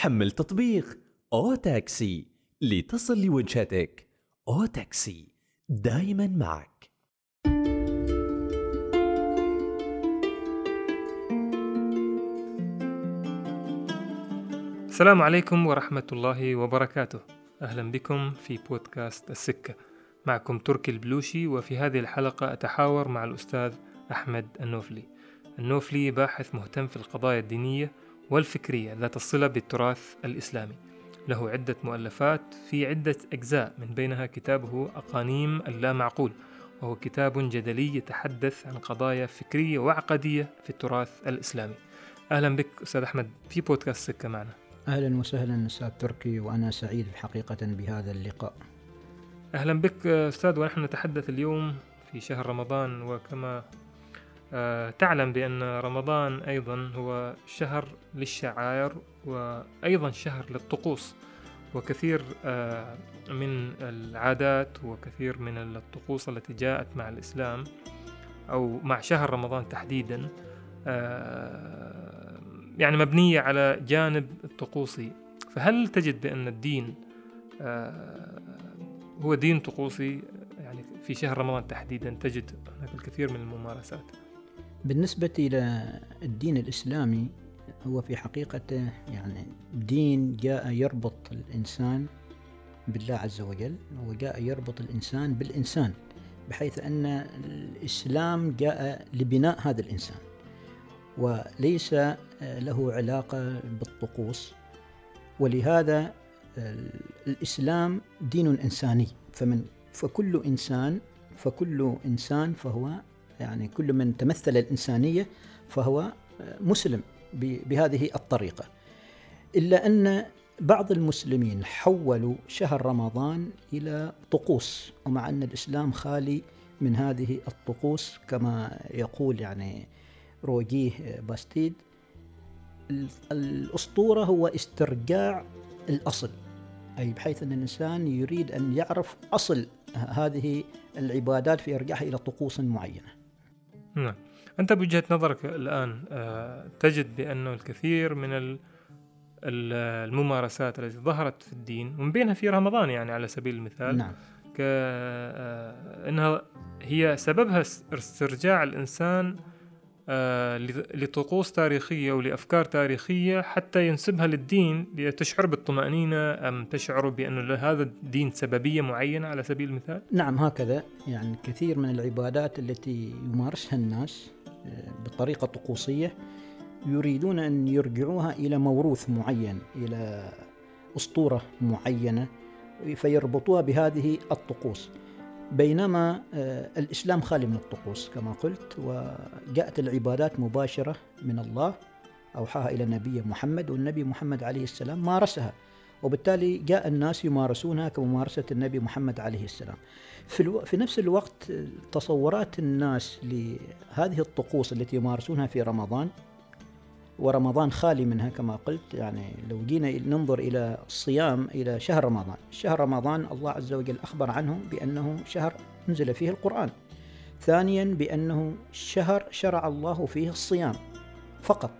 حمل تطبيق أو تاكسي لتصل لوجهتك أو تاكسي دائما معك. السلام عليكم ورحمة الله وبركاته. أهلا بكم في بودكاست السكة. معكم تركي البلوشي وفي هذه الحلقة أتحاور مع الأستاذ أحمد النوفلي. النوفلي باحث مهتم في القضايا الدينية والفكرية ذات الصلة بالتراث الإسلامي. له عدة مؤلفات في عدة أجزاء من بينها كتابه أقانيم اللامعقول. وهو كتاب جدلي يتحدث عن قضايا فكرية وعقدية في التراث الإسلامي. أهلا بك أستاذ أحمد في بودكاست سكة معنا. أهلا وسهلا أستاذ تركي وأنا سعيد حقيقة بهذا اللقاء. أهلا بك أستاذ ونحن نتحدث اليوم في شهر رمضان وكما تعلم بأن رمضان أيضا هو شهر للشعائر وأيضا شهر للطقوس وكثير آه، من العادات وكثير من الطقوس التي جاءت مع الإسلام أو مع شهر رمضان تحديدا آه، يعني مبنية على جانب الطقوسي فهل تجد بأن الدين هو دين طقوسي؟ يعني في شهر رمضان تحديدا تجد هناك الكثير من الممارسات. بالنسبة إلى الدين الإسلامي هو في حقيقته يعني دين جاء يربط الإنسان بالله عز وجل وجاء يربط الإنسان بالإنسان بحيث أن الإسلام جاء لبناء هذا الإنسان وليس له علاقة بالطقوس ولهذا الإسلام دين إنساني فمن فكل إنسان فكل إنسان فهو يعني كل من تمثل الإنسانية فهو مسلم بهذه الطريقة. إلا أن بعض المسلمين حولوا شهر رمضان إلى طقوس ومع أن الإسلام خالي من هذه الطقوس كما يقول يعني روجيه باستيد الأسطورة هو استرجاع الأصل أي بحيث أن الإنسان يريد أن يعرف أصل هذه العبادات فيرجعها إلى طقوس معينة. نعم. أنت بوجهة نظرك الآن آه، تجد بأنه الكثير من الممارسات التي ظهرت في الدين ومن بينها في رمضان يعني على سبيل المثال نعم. ك آه، هي سببها استرجاع الإنسان آه، لطقوس تاريخية ولأفكار تاريخية حتى ينسبها للدين لتشعر بالطمأنينة أم تشعر بأن هذا الدين سببية معينة على سبيل المثال؟ نعم هكذا يعني كثير من العبادات التي يمارسها الناس آه، بطريقة طقوسية يريدون أن يرجعوها إلى موروث معين إلى أسطورة معينة فيربطوها بهذه الطقوس بينما آه، الإسلام خالي من الطقوس كما قلت وجاءت العبادات مباشرة من الله أوحاها إلى النبي محمد والنبي محمد عليه السلام مارسها وبالتالي جاء الناس يمارسونها كممارسة النبي محمد عليه السلام. في, ألو... في نفس الوقت تصورات الناس لهذه الطقوس التي يمارسونها في رمضان ورمضان خالي منها كما قلت. يعني لو جينا ننظر إلى الصيام إلى شهر رمضان. شهر رمضان الله عز وجل أخبر عنه بأنه شهر نزل فيه القرآن. ثانيا بأنه شهر شرع الله فيه الصيام. فقط.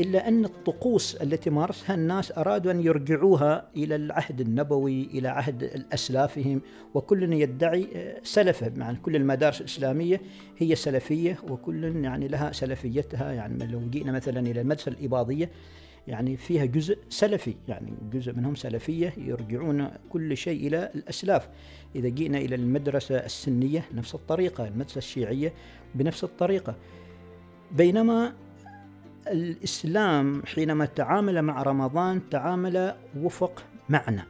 إلا أن الطقوس التي مارسها الناس أرادوا أن يرجعوها إلى العهد النبوي إلى عهد أسلافهم. وكل يدعي آه، سلفه مع كل المدارس الإسلامية هي سلفية وكل يعني لها سلفيتها. يعني لو جئنا مثلا إلى المدرسة الإباضية يعني فيها جزء سلفي يعني جزء منهم سلفية يرجعون كل شيء إلى الأسلاف. إذا جئنا إلى المدرسة السنية نفس الطريقة المدرسة الشيعية بنفس الطريقة. بينما الإسلام حينما تعامل مع رمضان تعامل وفق معنى.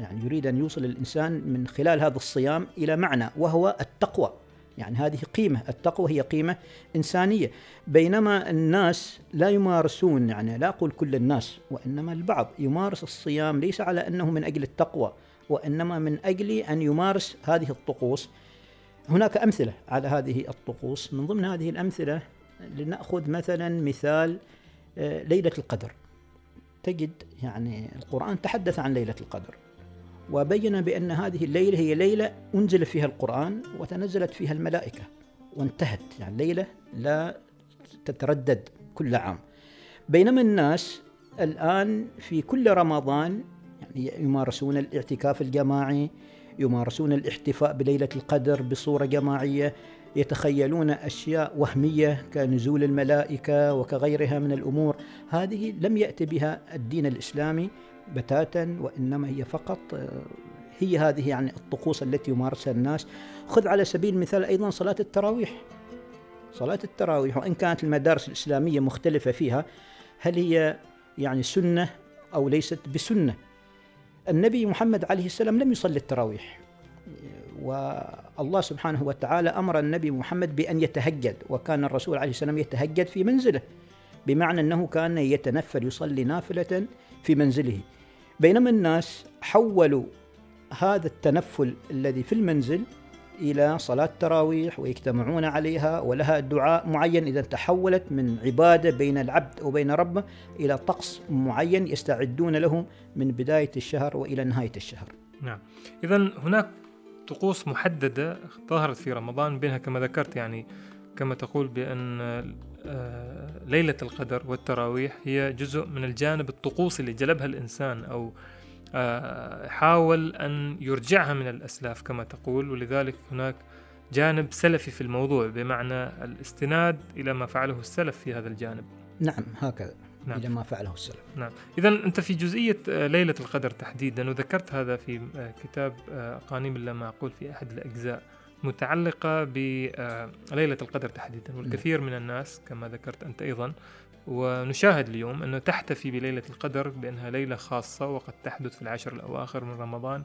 يعني يريد أن يوصل الإنسان من خلال هذا الصيام إلى معنى وهو التقوى. يعني هذه قيمة التقوى هي قيمة إنسانية. بينما الناس لا يمارسون يعني لا أقول كل الناس وإنما البعض يمارس الصيام ليس على أنه من أجل التقوى وإنما من أجل أن يمارس هذه الطقوس. هناك أمثلة على هذه الطقوس. من ضمن هذه الأمثلة لنأخذ مثلا مثال آه، ليلة القدر. تجد يعني القرآن تحدث عن ليلة القدر وبين بأن هذه الليلة هي ليلة أنزل فيها القرآن وتنزلت فيها الملائكة وانتهت. يعني ليلة لا تتردد كل عام. بينما الناس الآن في كل رمضان يعني يمارسون الاعتكاف الجماعي يمارسون الاحتفاء بليلة القدر بصورة جماعية يتخيلون أشياء وهمية كنزول الملائكة وكغيرها من الأمور. هذه لم يأتي بها الدين الإسلامي بتاتا وإنما هي فقط آه، هي هذه يعني الطقوس التي يمارسها الناس. خذ على سبيل المثال أيضا صلاة التراويح. صلاة التراويح وإن كانت المدارس الإسلامية مختلفة فيها هل هي يعني سنة أو ليست بسنة؟ النبي محمد عليه السلام لم يصلي التراويح والله سبحانه وتعالى أمر النبي محمد بأن يتهجد وكان الرسول عليه السلام يتهجد في منزله بمعنى أنه كان يتنفل يصلي نافلة في منزله. بينما الناس حولوا هذا التنفل الذي في المنزل إلى صلاة تراويح ويجتمعون عليها ولها دعاء معين. إذا تحولت من عبادة بين العبد وبين ربه إلى طقس معين يستعدون له من بداية الشهر وإلى نهاية الشهر. نعم. إذا هناك طقوس محددة ظهرت في رمضان بينها كما ذكرت يعني كما تقول بأن آه، ليلة القدر والتراويح هي جزء من الجانب الطقوسي اللي جلبها الإنسان أو آه، حاول أن يرجعها من الأسلاف كما تقول ولذلك هناك جانب سلفي في الموضوع بمعنى الاستناد إلى ما فعله السلف في هذا الجانب. نعم هكذا. نعم. إلى ما فعله السلف. نعم. إذا أنت في جزئية آه، ليلة القدر تحديدا وذكرت هذا في آه، كتاب قانيم اللا معقول في أحد الأجزاء متعلقة بليلة القدر تحديدا والكثير من الناس كما ذكرت أنت أيضا. ونشاهد اليوم أنه تحتفي بليلة القدر بأنها ليلة خاصة وقد تحدث في العشر الأواخر من رمضان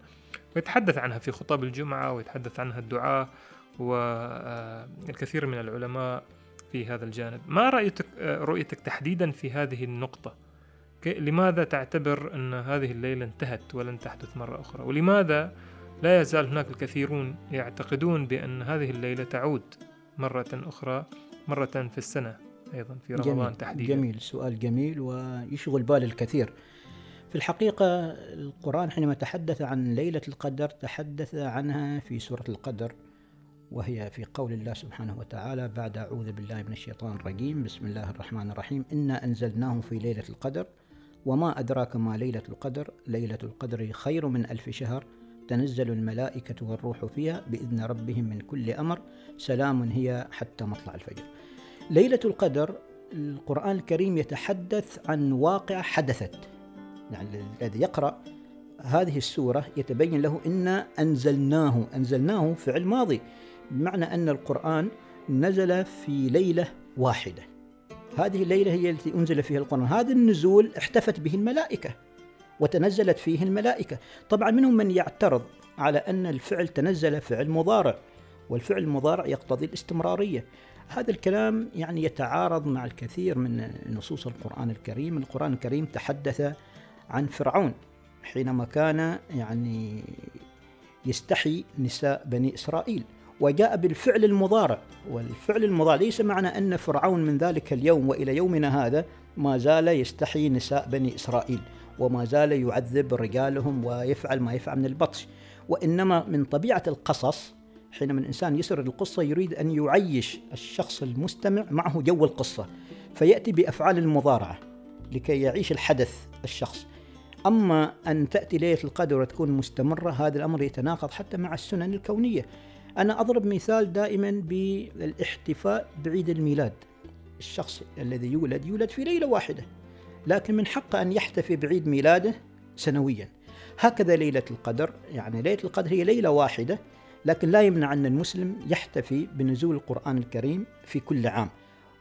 ويتحدث عنها في خطاب الجمعة ويتحدث عنها الدعاء والكثير من العلماء في هذا الجانب. ما رأيتك, رؤيتك تحديدا في هذه النقطة؟ لماذا تعتبر أن هذه الليلة انتهت ولن تحدث مرة أخرى؟ ولماذا لا يزال هناك الكثيرون يعتقدون بأن هذه الليلة تعود مرة أخرى مرة في السنة أيضا في رمضان جميل تحديدا؟ جميل سؤال جميل ويشغل بال الكثير. في الحقيقة القرآن حينما تحدث عن ليلة القدر تحدث عنها في سورة القدر وهي في قول الله سبحانه وتعالى بعد أعوذ بالله من الشيطان الرجيم بسم الله الرحمن الرحيم. إنا أنزلناه في ليلة القدر وما أدراك ما ليلة القدر؟ ليلة القدر خير من ألف شهر. تنزل الملائكة والروح فيها بإذن ربهم من كل أمر. سلام هي حتى مطلع الفجر. ليلة القدر القرآن الكريم يتحدث عن واقع حدثت. يعني الذي يقرأ هذه السورة يتبين له إن أنزلناه أنزلناه فعل ماضي بمعنى أن القرآن نزل في ليلة واحدة. هذه الليلة هي التي أنزل فيها القرآن. هذا النزول احتفت به الملائكة وتنزلت فيه الملائكة. طبعا منهم من يعترض على أن الفعل تنزل فعل مضارع والفعل المضارع يقتضي الاستمرارية. هذا الكلام يعني يتعارض مع الكثير من نصوص القرآن الكريم. القرآن الكريم تحدث عن فرعون حينما كان يعني يستحي نساء بني إسرائيل. وجاء بالفعل المضارع. والفعل المضارع ليس معنى أن فرعون من ذلك اليوم وإلى يومنا هذا ما زال يستحي نساء بني إسرائيل وما زال يعذب رجالهم ويفعل ما يفعل من البطش. وإنما من طبيعة القصص حينما الإنسان يسرد القصة يريد أن يعيش الشخص المستمع معه جو القصة فيأتي بأفعال المضارعة لكي يعيش الحدث الشخص. أما أن تأتي ليلة القدر وتكون مستمرة هذا الأمر يتناقض حتى مع السنن الكونية. أنا أضرب مثال دائما بالاحتفاء بعيد الميلاد. الشخص الذي يولد يولد في ليلة واحدة لكن من حقه أن يحتفي بعيد ميلاده سنويا. هكذا ليلة القدر يعني ليلة القدر هي ليلة واحدة لكن لا يمنع أن المسلم يحتفي بنزول القرآن الكريم في كل عام.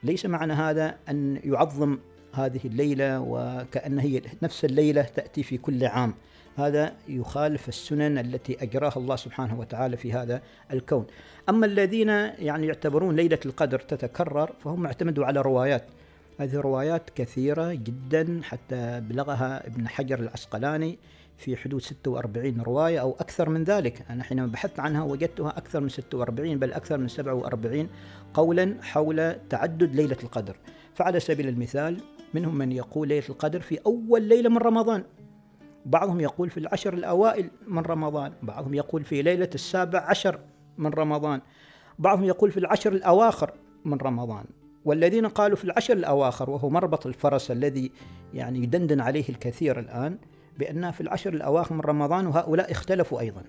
ليس معنى هذا أن يعظم هذه الليلة وكأن هي نفس الليلة تأتي في كل عام. هذا يخالف السنن التي أجراها الله سبحانه وتعالى في هذا الكون. أما الذين يعني يعتبرون ليلة القدر تتكرر فهم اعتمدوا على روايات. هذه روايات كثيرة جدا حتى بلغها ابن حجر العسقلاني في حدود 46 رواية أو أكثر من ذلك. أنا حينما بحثت عنها وجدتها أكثر من 46 بل أكثر من 47 قولا حول تعدد ليلة القدر. فعلى سبيل المثال منهم من يقول ليلة القدر في أول ليلة من رمضان. بعضهم يقول في العشر الأوائل من رمضان بعضهم يقول في ليلة السابع عشر من رمضان بعضهم يقول في العشر الأواخر من رمضان. والذين قالوا في العشر الأواخر وهو مربط الفرس الذي يعني يدندن عليه الكثير الآن بأنها في العشر الأواخر من رمضان وهؤلاء اختلفوا أيضا.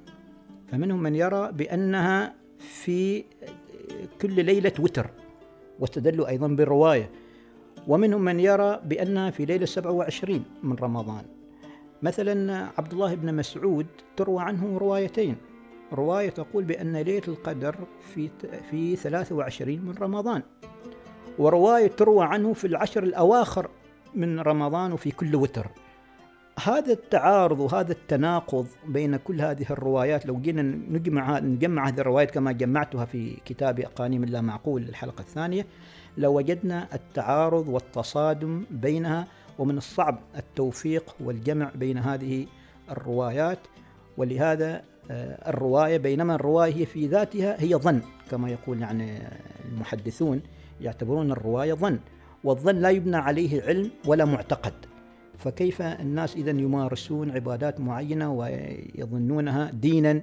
فمنهم من يرى بأنها في كل ليلة وتر واستدلوا أيضا بالرواية. ومنهم من يرى بأنها في ليلة 27 من رمضان. مثلا عبد الله بن مسعود تروى عنه روايتين. رواية تقول بأن ليلة القدر في في 23 من رمضان. ورواية تروى عنه في العشر الأواخر من رمضان وفي كل وتر. هذا التعارض وهذا التناقض بين كل هذه الروايات لو جينا نجمع نجمع هذه الروايات كما جمعتها في كتاب أقانيم لا معقول الحلقة الثانية لوجدنا التعارض والتصادم بينها ومن الصعب التوفيق والجمع بين هذه الروايات ولهذا آه، الرواية بينما الرواية في ذاتها هي ظن كما يقول يعني المحدثون يعتبرون الرواية ظن والظن لا يبنى عليه علم ولا معتقد. فكيف الناس إذا يمارسون عبادات معينة ويظنونها دينا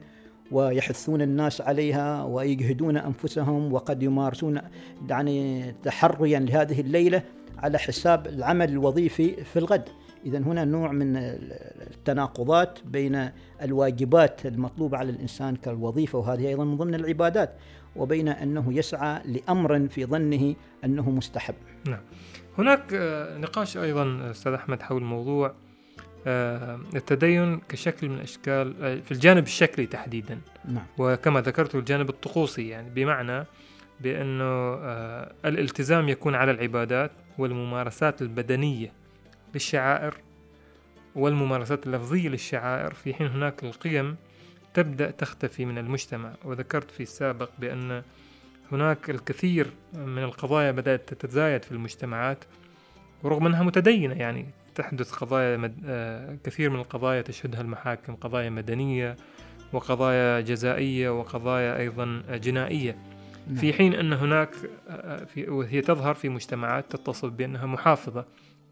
ويحثون الناس عليها ويجهدون أنفسهم وقد يمارسون يعني تحريا لهذه الليلة؟ على حساب العمل الوظيفي في الغد. إذا هنا نوع من التناقضات بين الواجبات المطلوبة على الإنسان كالوظيفة وهذه أيضا من ضمن العبادات وبين أنه يسعى لأمر في ظنه أنه مستحب. نعم. هناك آه، نقاش أيضا أستاذ أحمد حول موضوع آه، التدين كشكل من أشكال آه، في الجانب الشكلي تحديدا. نعم. وكما ذكرت الجانب الطقوسي يعني بمعنى بأنه الالتزام يكون على العبادات والممارسات البدنية للشعائر والممارسات اللفظية للشعائر. في حين هناك القيم تبدأ تختفي من المجتمع. وذكرت في السابق بأن هناك الكثير من القضايا بدأت تتزايد في المجتمعات ورغم أنها متدينة. يعني تحدث قضايا مد... آه، كثير من القضايا تشهدها المحاكم قضايا مدنية وقضايا جزائية وقضايا أيضا جنائية. في حين أن هناك في وهي تظهر في مجتمعات تتصف بأنها محافظة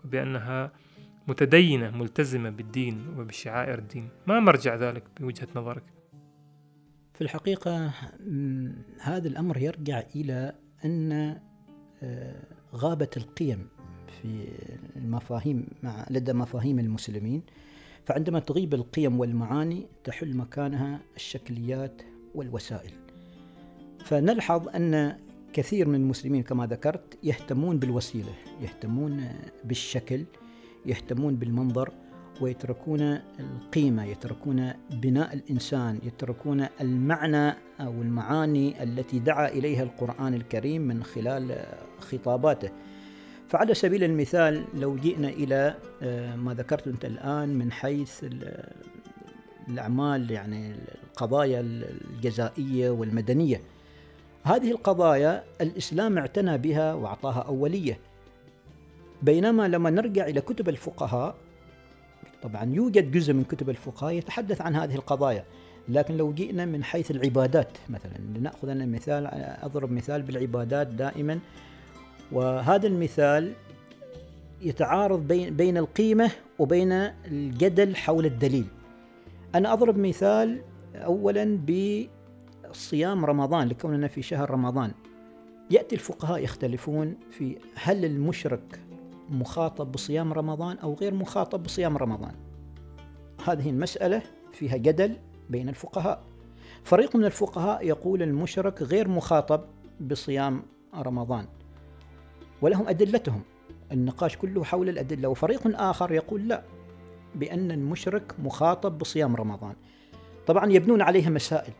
وبأنها متدينة ملتزمة بالدين وبشعائر الدين. ما مرجع ذلك بوجهة نظرك؟ في الحقيقة هذا الأمر يرجع إلى أن آه، غابت القيم في المفاهيم مع لدى مفاهيم المسلمين. فعندما تغيب القيم والمعاني تحل مكانها الشكليات والوسائل. فنلحظ أن كثير من المسلمين كما ذكرت يهتمون بالوسيلة يهتمون بالشكل يهتمون بالمنظر ويتركون القيمة يتركون بناء الإنسان يتركون المعنى أو المعاني التي دعا إليها القرآن الكريم من خلال خطاباته. فعلى سبيل المثال لو جئنا إلى آه، ما ذكرت أنت الآن من حيث الأعمال يعني القضايا الجزائية والمدنية. هذه القضايا الإسلام اعتنى بها وأعطاها أولية. بينما لما نرجع إلى كتب الفقهاء طبعا يوجد جزء من كتب الفقهاء يتحدث عن هذه القضايا لكن لو جئنا من حيث العبادات مثلا لنأخذ أنا مثال أضرب مثال بالعبادات دائما. وهذا المثال يتعارض بين بين القيمة وبين الجدل حول الدليل. أنا أضرب مثال أولا بصيام رمضان لكوننا في شهر رمضان. يأتي الفقهاء يختلفون في هل المشرك مخاطب بصيام رمضان أو غير مخاطب بصيام رمضان. هذه المسألة فيها جدل بين الفقهاء. فريق من الفقهاء يقول المشرك غير مخاطب بصيام رمضان. ولهم أدلتهم. النقاش كله حول الأدلة. وفريق آخر يقول لا بأن المشرك مخاطب بصيام رمضان. طبعا يبنون عليها مسائل.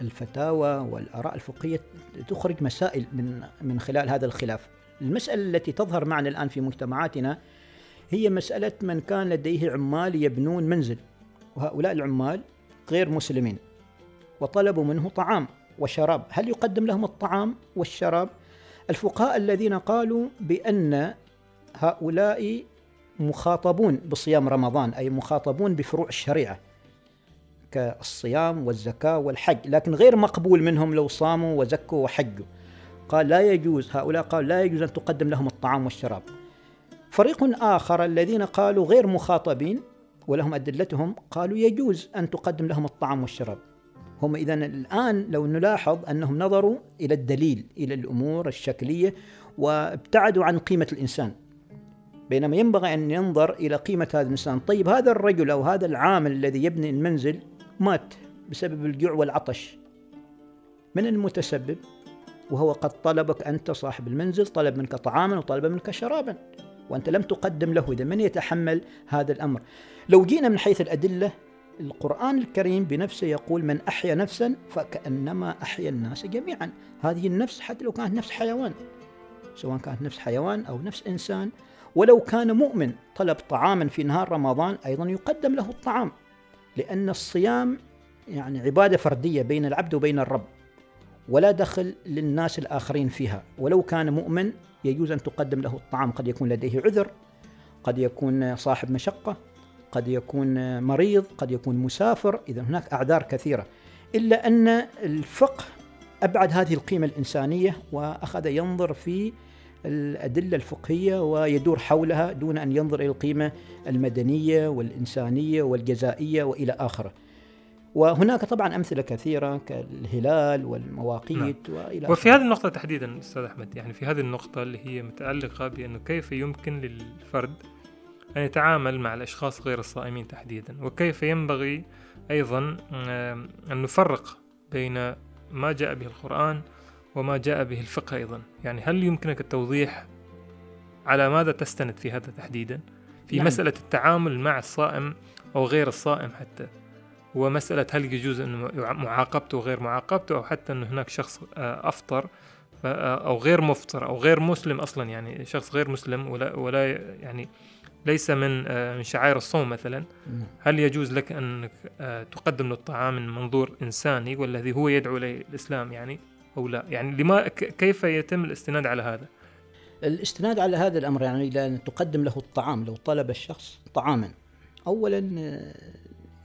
الفتاوى والآراء الفقهية تخرج مسائل من من خلال هذا الخلاف. المسألة التي تظهر معنا الآن في مجتمعاتنا هي مسألة من كان لديه عمال يبنون منزل وهؤلاء العمال غير مسلمين وطلبوا منه طعام وشراب. هل يقدم لهم الطعام والشراب؟ الفقهاء الذين قالوا بأن هؤلاء مخاطبون بصيام رمضان أي مخاطبون بفروع الشريعة كالصيام والزكاة والحج لكن غير مقبول منهم لو صاموا وزكوا وحجوا. قال لا يجوز هؤلاء قالوا لا يجوز أن تقدم لهم الطعام والشراب. فريق آخر الذين قالوا غير مخاطبين ولهم أدلتهم قالوا يجوز أن تقدم لهم الطعام والشراب. هم إذا الآن لو نلاحظ أنهم نظروا إلى الدليل إلى الأمور الشكلية وابتعدوا عن قيمة الإنسان. بينما ينبغي أن ينظر إلى قيمة هذا الإنسان. طيب هذا الرجل أو هذا العامل الذي يبني المنزل مات بسبب الجوع والعطش. من المتسبب؟ وهو قد طلبك أنت صاحب المنزل طلب منك طعاما وطلب منك شرابا وأنت لم تقدم له. إذا من يتحمل هذا الأمر؟ لو جينا من حيث الأدلة القرآن الكريم بنفسه يقول من أحيا نفسا فكأنما أحيا الناس جميعا. هذه النفس حتى لو كانت نفس حيوان سواء كانت نفس حيوان أو نفس إنسان ولو كان مؤمن طلب طعاما في نهار رمضان أيضا يقدم له الطعام. لأن الصيام يعني عبادة فردية بين العبد وبين الرب ولا دخل للناس الآخرين فيها. ولو كان مؤمن يجوز أن تقدم له الطعام. قد يكون لديه عذر قد يكون صاحب مشقة قد يكون مريض قد يكون مسافر. إذا هناك أعذار كثيرة. إلا أن الفقه أبعد هذه القيمة الإنسانية وأخذ ينظر في الأدلة الفقهية ويدور حولها دون أن ينظر إلى القيمة المدنية والإنسانية والجزائية وإلى آخره وهناك طبعا أمثلة كثيرة كالهلال والمواقيت نعم. وإلى وفي هذه النقطة تحديدا أستاذ أحمد يعني في هذه النقطة اللي هي متعلقة بأنه كيف يمكن للفرد أن يتعامل مع الأشخاص غير الصائمين تحديدا وكيف ينبغي أيضا أن نفرق بين ما جاء به القرآن وما جاء به الفقه أيضا. يعني هل يمكنك التوضيح على ماذا تستند في هذا تحديدا؟ في نعم. مسألة التعامل مع الصائم أو غير الصائم حتى. ومسألة هل يجوز أنه معاقبته وغير معاقبته أو حتى أن هناك شخص آه، أفطر آه، أو غير مفطر أو غير مسلم أصلا. يعني شخص غير مسلم ولا, ولا يعني ليس من آه، من شعائر الصوم مثلا. نعم. هل يجوز لك أن تقدم له الطعام من منظور إنساني والذي هو يدعو إليه الإسلام؟ يعني أو لا؟ يعني لما كيف يتم الاستناد على هذا؟ الاستناد على هذا الأمر يعني لأن تقدم له الطعام لو طلب الشخص طعاما. أولا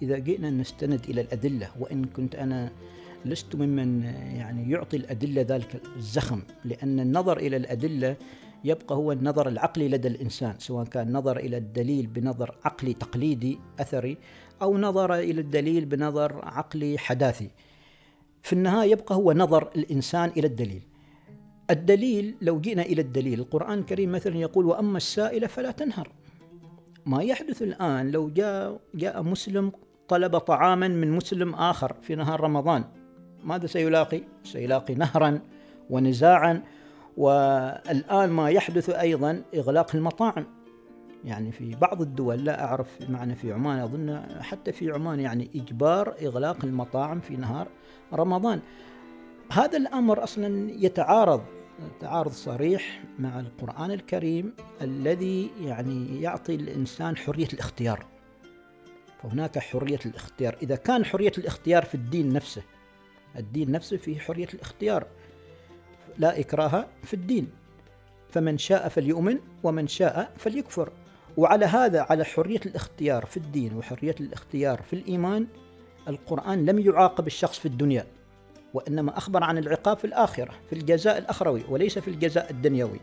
إذا جئنا نستند إلى الأدلة وإن كنت أنا لست ممن يعني يعطي الأدلة ذلك الزخم لأن النظر إلى الأدلة يبقى هو النظر العقلي لدى الإنسان سواء كان نظر إلى الدليل بنظر عقلي تقليدي أثري أو نظر إلى الدليل بنظر عقلي حداثي. في النهاية يبقى هو نظر الإنسان إلى الدليل. الدليل لو جئنا إلى الدليل القرآن الكريم مثلا يقول وأما السائل فلا تنهر. ما يحدث الآن لو جاء جاء مسلم طلب طعاما من مسلم آخر في نهار رمضان. ماذا سيلاقي؟ سيلاقي نهرا ونزاعا. والآن ما يحدث أيضا إغلاق المطاعم. يعني في بعض الدول لا أعرف معنا في عمان أظن حتى في عمان يعني إجبار إغلاق المطاعم في نهار رمضان. هذا الأمر أصلا يتعارض تعارض صريح مع القرآن الكريم الذي يعني يعطي الإنسان حرية الاختيار. فهناك حرية الاختيار. إذا كان حرية الاختيار في الدين نفسه الدين نفسه فيه حرية الاختيار. لا إكراه في الدين. فمن شاء فليؤمن ومن شاء فليكفر. وعلى هذا على حرية الاختيار في الدين وحرية الاختيار في الإيمان القرآن لم يعاقب الشخص في الدنيا وإنما أخبر عن العقاب في الآخرة في الجزاء الأخروي وليس في الجزاء الدنيوي.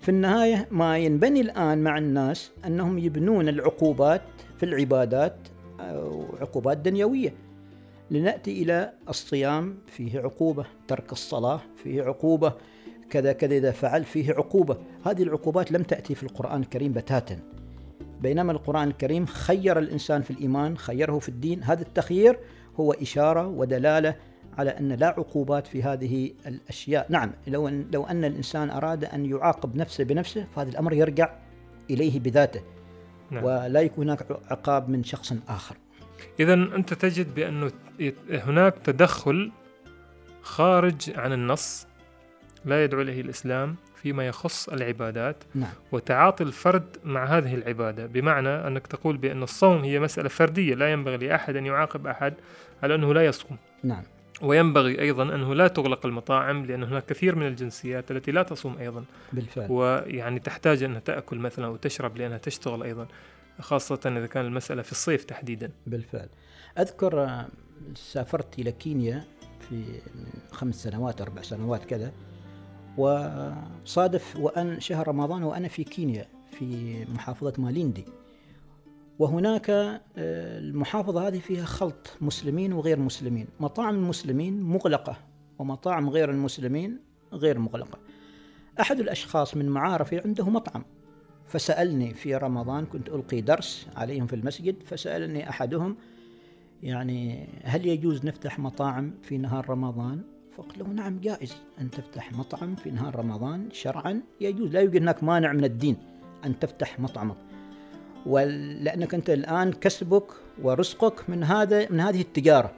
في النهاية ما ينبني الآن مع الناس أنهم يبنون العقوبات في العبادات أو عقوبات دنيوية. لنأتي إلى الصيام فيه عقوبة ترك الصلاة فيه عقوبة كذا كذا إذا فعل فيه عقوبة. هذه العقوبات لم تأتي في القرآن الكريم بتاتا. بينما القرآن الكريم خير الإنسان في الإيمان خيره في الدين. هذا التخيير هو إشارة ودلالة على أن لا عقوبات في هذه الأشياء. نعم لو أن, لو أن الإنسان أراد أن يعاقب نفسه بنفسه فهذا الأمر يرجع إليه بذاته. نعم. ولا يكون هناك عقاب من شخص آخر. إذا أنت تجد بأنه هناك تدخل خارج عن النص لا يدعو إليه الإسلام. فيما يخص العبادات نعم. وتعاطي الفرد مع هذه العبادة. بمعنى أنك تقول بأن الصوم هي مسألة فردية لا ينبغي لأحد أن يعاقب أحد على أنه لا يصوم. نعم. وينبغي أيضا أنه لا تغلق المطاعم لأن هناك كثير من الجنسيات التي لا تصوم أيضا. بالفعل. ويعني تحتاج أنها تأكل مثلا وتشرب لأنها تشتغل أيضا خاصة إذا كان المسألة في الصيف تحديدا. بالفعل. أذكر آه، سافرت إلى كينيا في خمس سنوات أربع سنوات كذا. وصادف وأن شهر رمضان وأنا في كينيا في محافظة ماليندي. وهناك آه، المحافظة هذه فيها خلط مسلمين وغير مسلمين. مطاعم المسلمين مغلقة ومطاعم غير المسلمين غير مغلقة. أحد الأشخاص من معارفي عنده مطعم. فسألني في رمضان كنت ألقي درس عليهم في المسجد فسألني أحدهم يعني هل يجوز نفتح مطاعم في نهار رمضان؟ فقلت له. نعم جائز. أن تفتح مطعم في نهار رمضان شرعا يجوز. لا يوجد هناك مانع من الدين أن تفتح مطعمك ولأنك أنت الآن كسبك ورزقك من هذا من هذه التجارة.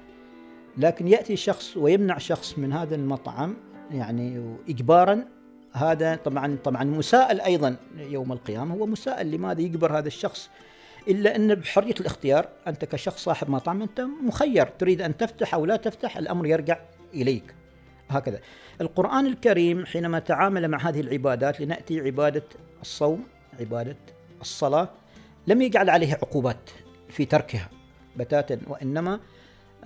لكن يأتي شخص ويمنع شخص من هذا المطعم يعني إجبارا هذا طبعا طبعا مساءل أيضا يوم القيامة. هو مساءل لماذا يجبر هذا الشخص؟ إلا أن بحرية الاختيار أنت كشخص صاحب مطعم أنت مخير تريد أن تفتح أو لا تفتح الأمر يرجع إليك. هكذا. القرآن الكريم حينما تعامل مع هذه العبادات لنأتي عبادة الصوم عبادة الصلاة لم يجعل عليها عقوبات في تركها بتاتا وإنما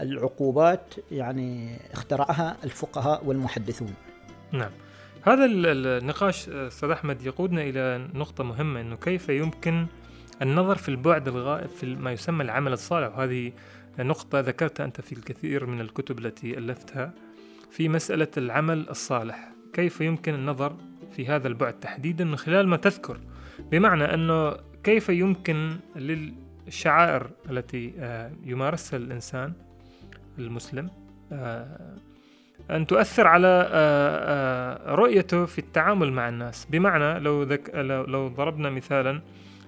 العقوبات يعني اخترعها الفقهاء والمحدثون. نعم. هذا النقاش أستاذ أحمد يقودنا إلى نقطة مهمة إنه كيف يمكن النظر في البعد الغائب في ما يسمى العمل الصالح؟ وهذه نقطة ذكرتها أنت في الكثير من الكتب التي ألفتها. في مسألة العمل الصالح. كيف يمكن النظر في هذا البعد تحديدا من خلال ما تذكر؟ بمعنى أنه كيف يمكن للشعائر التي آه، يمارسها الإنسان المسلم آه، أن تؤثر على آه، رؤيته في التعامل مع الناس. بمعنى لو, ذك لو ضربنا مثالا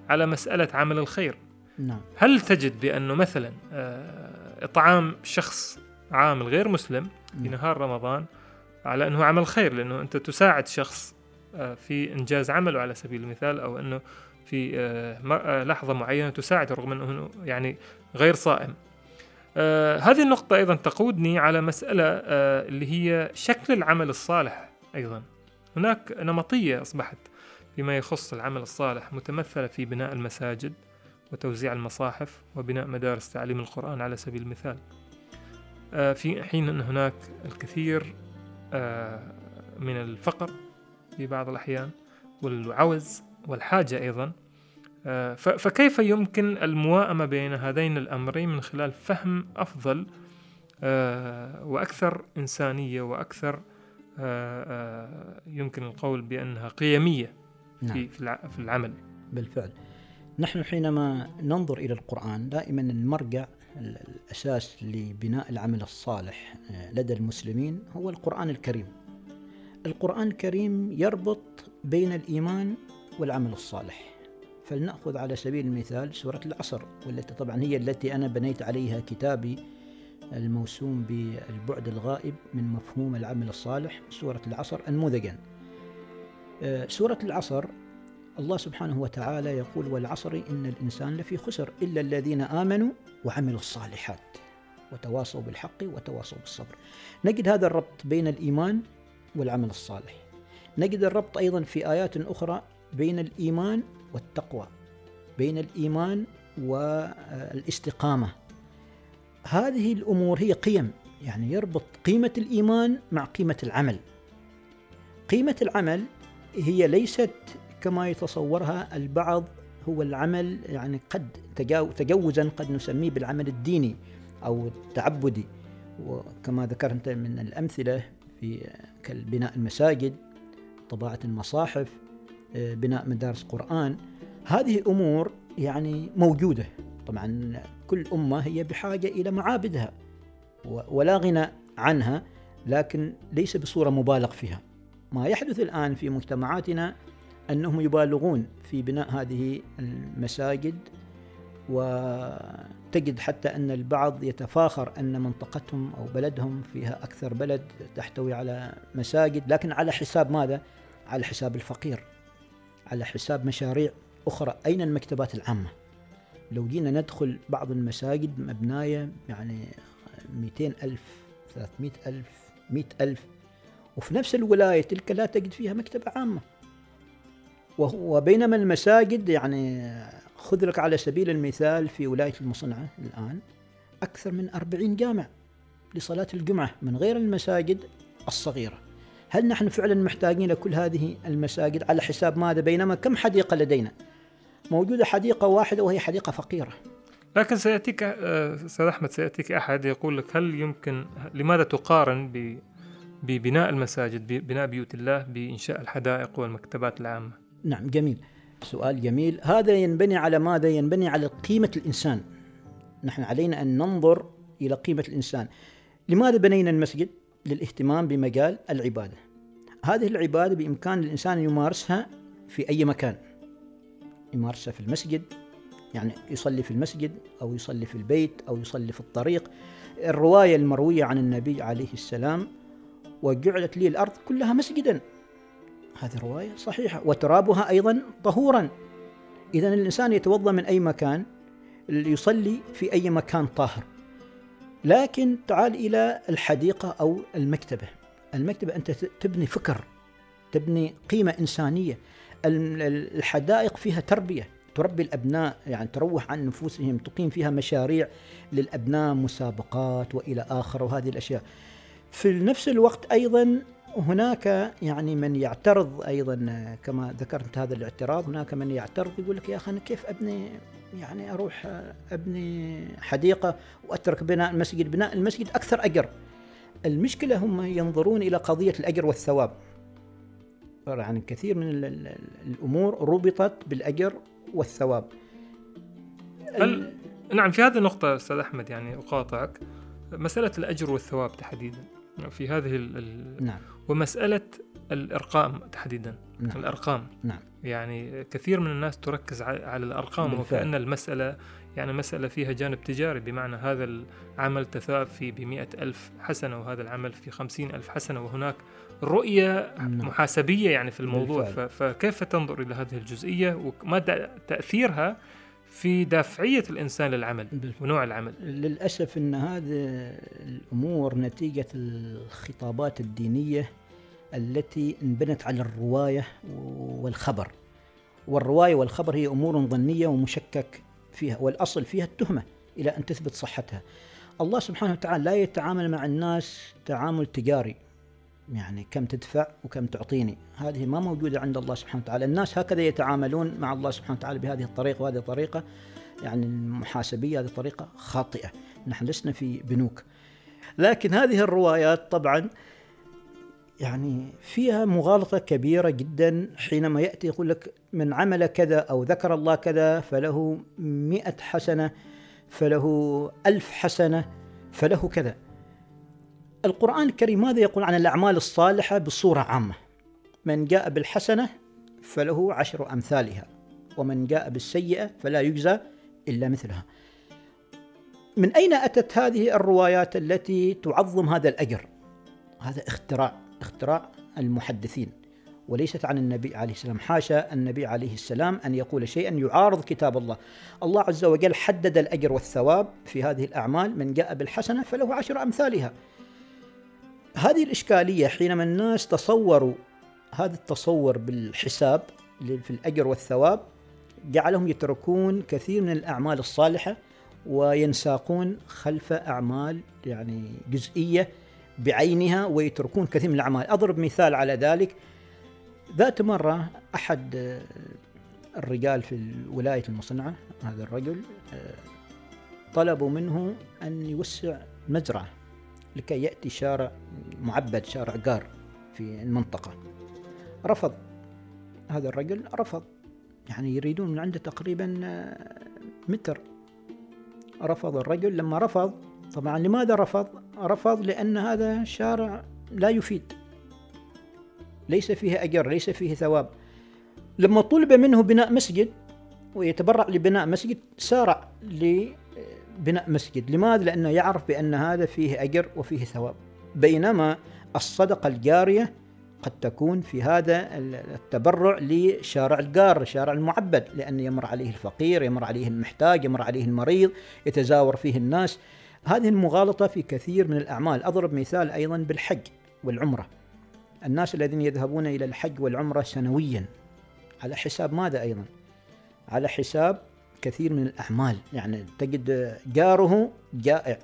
على مسألة عمل الخير. نعم. هل تجد بأنه مثلا إطعام شخص عامل غير مسلم في نهار رمضان على أنه عمل خير لأنه أنت تساعد شخص في إنجاز عمله على سبيل المثال أو أنه في آه، آه، لحظة معينة تساعد رغم أنه يعني غير صائم. آه، هذه النقطة أيضا تقودني على مسألة اللي هي شكل العمل الصالح أيضا. هناك نمطية أصبحت فيما يخص العمل الصالح متمثلة في بناء المساجد وتوزيع المصاحف وبناء مدارس تعليم القرآن على سبيل المثال. في حين أن هناك الكثير من الفقر في بعض الأحيان والعوز والحاجة أيضا. آه، فكيف يمكن المواءمة بين هذين الأمرين من خلال فهم أفضل آه، وأكثر إنسانية وأكثر آه، يمكن القول بأنها قيمية في نعم. في العمل؟ بالفعل. نحن حينما ننظر إلى القرآن دائما المرجع الأساس لبناء العمل الصالح لدى المسلمين هو القرآن الكريم. القرآن الكريم يربط بين الإيمان والعمل الصالح. فلنأخذ على سبيل المثال سورة العصر والتي طبعا هي التي أنا بنيت عليها كتابي الموسوم بالبعد الغائب من مفهوم العمل الصالح سورة العصر أنموذجا آه، سورة العصر الله سبحانه وتعالى يقول والعصر إن الإنسان لفي خسر إلا الذين آمنوا وعملوا الصالحات وتواصوا بالحق وتواصوا بالصبر. نجد هذا الربط بين الإيمان والعمل الصالح. نجد الربط أيضا في آيات أخرى بين الإيمان والتقوى بين الإيمان والاستقامة. هذه الأمور هي قيم يعني يربط قيمة الإيمان مع قيمة العمل. قيمة العمل هي ليست كما يتصورها البعض هو العمل يعني قد تجوزا قد نسميه بالعمل الديني أو التعبدي. وكما ذكرت من الأمثلة في كالبناء المساجد طباعة المصاحف آه، بناء مدارس قرآن هذه أمور يعني موجودة. طبعا كل أمة هي بحاجة إلى معابدها ولا غنى عنها لكن ليس بصورة مبالغ فيها. ما يحدث الآن في مجتمعاتنا أنهم يبالغون في بناء هذه المساجد وتجد حتى أن البعض يتفاخر أن منطقتهم أو بلدهم فيها أكثر بلد تحتوي على مساجد لكن على حساب ماذا؟ على حساب الفقير على حساب مشاريع أخرى. أين المكتبات العامة؟ لو جينا ندخل بعض المساجد مبناية يعني 200 ألف 300 ألف 100 ألف وفي نفس الولاية تلك لا تجد فيها مكتبة عامة. وبينما المساجد يعني خذ لك على سبيل المثال في ولاية المصنعة الآن أكثر من 40 جامع لصلاة الجمعة من غير المساجد الصغيرة. هل نحن فعلا محتاجين لكل هذه المساجد على حساب ماذا؟ بينما كم حديقة لدينا؟ موجودة حديقة واحدة وهي حديقة فقيرة. لكن سيأتيك آه، أستاذ أحمد سيأتيك أحد يقول لك هل يمكن لماذا تقارن ب ببناء المساجد بناء بيوت الله بإنشاء الحدائق والمكتبات العامة؟ نعم جميل. سؤال جميل. هذا ينبني على ماذا؟ ينبني على قيمة الإنسان. نحن علينا أن ننظر إلى قيمة الإنسان. لماذا بنينا المسجد؟ للاهتمام بمجال العبادة. هذه العبادة بإمكان الإنسان يمارسها في أي مكان. يمارسها في المسجد يعني يصلي في المسجد أو يصلي في البيت أو يصلي في الطريق. الرواية المروية عن النبي عليه السلام وجعلت لي الأرض كلها مسجدا. هذه رواية صحيحة. وترابها أيضا طهورا. إذا الإنسان يتوضأ من أي مكان يصلي في أي مكان طاهر. لكن تعال إلى الحديقة أو المكتبة. المكتبة أنت تبني فكر تبني قيمة إنسانية. الحدائق فيها تربية تربي الأبناء يعني تروح عن نفوسهم تقيم فيها مشاريع للأبناء مسابقات وإلى آخره وهذه الأشياء. في نفس الوقت أيضا هناك يعني من يعترض أيضا كما ذكرت هذا الاعتراض هناك من يعترض يقول لك يا أخي أنا كيف أبني يعني أروح أبني حديقة وأترك بناء المسجد؟ بناء المسجد أكثر أجر. المشكلة هم ينظرون إلى قضية الأجر والثواب. يعني كثير من الأمور ربطت بالأجر والثواب. هل نعم في هذه النقطة أستاذ أحمد يعني أقاطعك. مسألة الأجر والثواب تحديدا. في هذه ال نعم ومسألة الأرقام تحديدا نعم. الأرقام نعم يعني كثير من الناس تركز على الأرقام وكأن المسألة يعني مسألة فيها جانب تجاري بمعنى هذا العمل تثاب في بمئة ألف حسنة وهذا العمل في خمسين ألف حسنة وهناك رؤية نعم. محاسبية يعني في الموضوع بالفعل. فكيف تنظر إلى هذه الجزئية وما تأثيرها في دافعية الإنسان للعمل. ونوع العمل. للأسف أن هذه الأمور نتيجة الخطابات الدينية التي انبنت على الرواية والخبر. والرواية والخبر هي أمور ظنية ومشكك فيها والأصل فيها التهمة إلى أن تثبت صحتها. الله سبحانه وتعالى لا يتعامل مع الناس تعامل تجاري. يعني كم تدفع وكم تعطيني. هذه ما موجودة عند الله سبحانه وتعالى. الناس هكذا يتعاملون مع الله سبحانه وتعالى بهذه الطريقة وهذه الطريقة. يعني المحاسبية هذه طريقة خاطئة. نحن لسنا في بنوك. لكن هذه الروايات طبعا يعني فيها مغالطة كبيرة جدا. حينما يأتي يقول لك من عمل كذا أو ذكر الله كذا فله مئة حسنة فله ألف حسنة فله كذا. القرآن الكريم ماذا يقول عن الأعمال الصالحة بصورة عامة؟ من جاء بالحسنة فله عشر أمثالها ومن جاء بالسيئة فلا يجزى إلا مثلها. من أين أتت هذه الروايات التي تعظم هذا الأجر؟ هذا اختراع اختراع المحدثين وليست عن النبي عليه السلام. حاشا النبي عليه السلام أن يقول شيئا يعارض كتاب الله. الله عز وجل حدد الأجر والثواب في هذه الأعمال. من جاء بالحسنة فله عشر أمثالها. هذه الإشكالية حينما الناس تصوروا هذا التصور بالحساب في الأجر والثواب جعلهم يتركون كثير من الأعمال الصالحة وينساقون خلف أعمال يعني جزئية بعينها ويتركون كثير من الأعمال. أضرب مثال على ذلك. ذات مرة أحد الرجال في ولاية المصنعة هذا الرجل طلبوا منه أن يوسع مزرعة. لكي يأتي شارع معبد شارع قار في المنطقة. رفض هذا الرجل رفض. يعني يريدون من عنده تقريبا متر. رفض الرجل. لما رفض طبعا لماذا رفض؟ رفض لأن هذا شارع لا يفيد. ليس فيه أجر ليس فيه ثواب. لما طلب منه بناء مسجد ويتبرع لبناء مسجد سارع لبناء مسجد. لماذا؟ لأنه يعرف بأن هذا فيه أجر وفيه ثواب. بينما الصدقة الجارية قد تكون في هذا التبرع لشارع القار شارع المعبد لأن يمر عليه الفقير يمر عليه المحتاج يمر عليه المريض يتزاور فيه الناس. هذه المغالطة في كثير من الأعمال. أضرب مثال أيضا بالحج والعمرة. الناس الذين يذهبون إلى الحج والعمرة سنويا. على حساب ماذا أيضا؟ على حساب كثير من الأعمال. يعني تجد جاره جائع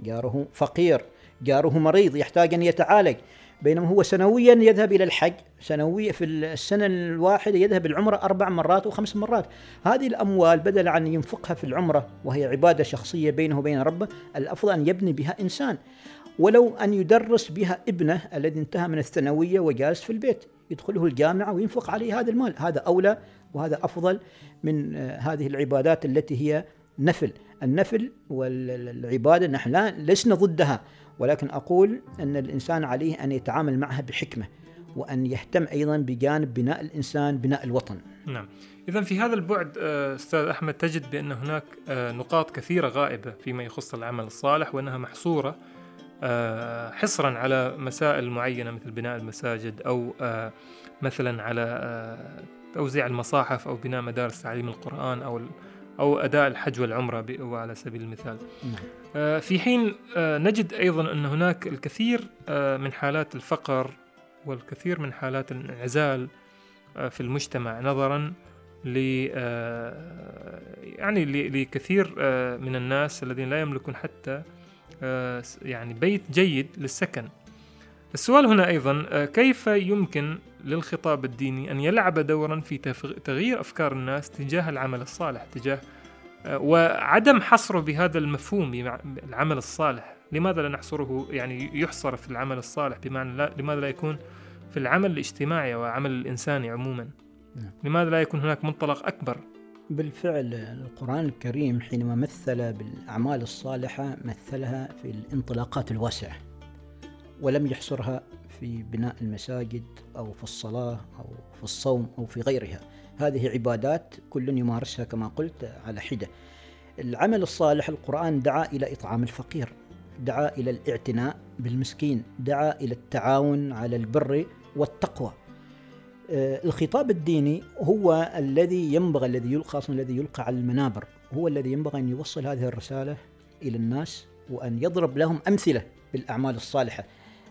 جاره فقير جاره مريض يحتاج أن يتعالج. بينما هو سنويا يذهب إلى الحج سنويا في السنة الواحدة يذهب العمرة أربع مرات وخمس مرات. هذه الأموال بدل عن ينفقها في العمرة وهي عبادة شخصية بينه وبين ربه الأفضل أن يبني بها إنسان. ولو أن يدرس بها ابنه الذي انتهى من الثانوية وجالس في البيت. يدخله الجامعة وينفق عليه هذا المال. هذا أولى وهذا أفضل من آه، هذه العبادات التي هي نفل. النفل والعبادة نحن لا لسنا ضدها ولكن أقول أن الإنسان عليه أن يتعامل معها بحكمة وأن يهتم أيضا بجانب بناء الإنسان بناء الوطن. نعم. إذا في هذا البعد آه، أستاذ أحمد تجد بأن هناك آه، نقاط كثيرة غائبة فيما يخص العمل الصالح وأنها محصورة حصرا على مسائل معينة مثل بناء المساجد أو مثلا على توزيع المصاحف أو بناء مدارس تعليم القرآن أو أو أداء الحج والعمرة على سبيل المثال نعم. آه، في حين آه، نجد أيضا أن هناك الكثير آه، من حالات الفقر والكثير من حالات الانعزال في المجتمع نظرا ل يعني لكثير من الناس الذين لا يملكون حتى يعني بيت جيد للسكن. السؤال هنا أيضا كيف يمكن للخطاب الديني أن يلعب دورا في تغيير أفكار الناس تجاه العمل الصالح تجاه آه، وعدم حصره بهذا المفهوم العمل الصالح؟ لماذا لا نحصره؟ يعني يحصر في العمل الصالح بمعنى لا لماذا لا يكون في العمل الاجتماعي وعمل الإنساني عموما؟ نعم. لماذا لا يكون هناك منطلق أكبر بالفعل القرآن الكريم حينما مثل بالأعمال الصالحة مثلها في الانطلاقات الواسعة ولم يحصرها في بناء المساجد أو في الصلاة أو في الصوم أو في غيرها. هذه عبادات كل يمارسها كما قلت على حدة. العمل الصالح القرآن دعا إلى إطعام الفقير دعا إلى الإعتناء بالمسكين دعا إلى التعاون على البر والتقوى. الخطاب الديني هو الذي ينبغي الذي يلقى الذي يلقى على المنابر هو الذي ينبغي أن يوصل هذه الرسالة إلى الناس وأن يضرب لهم أمثلة بالأعمال الصالحة.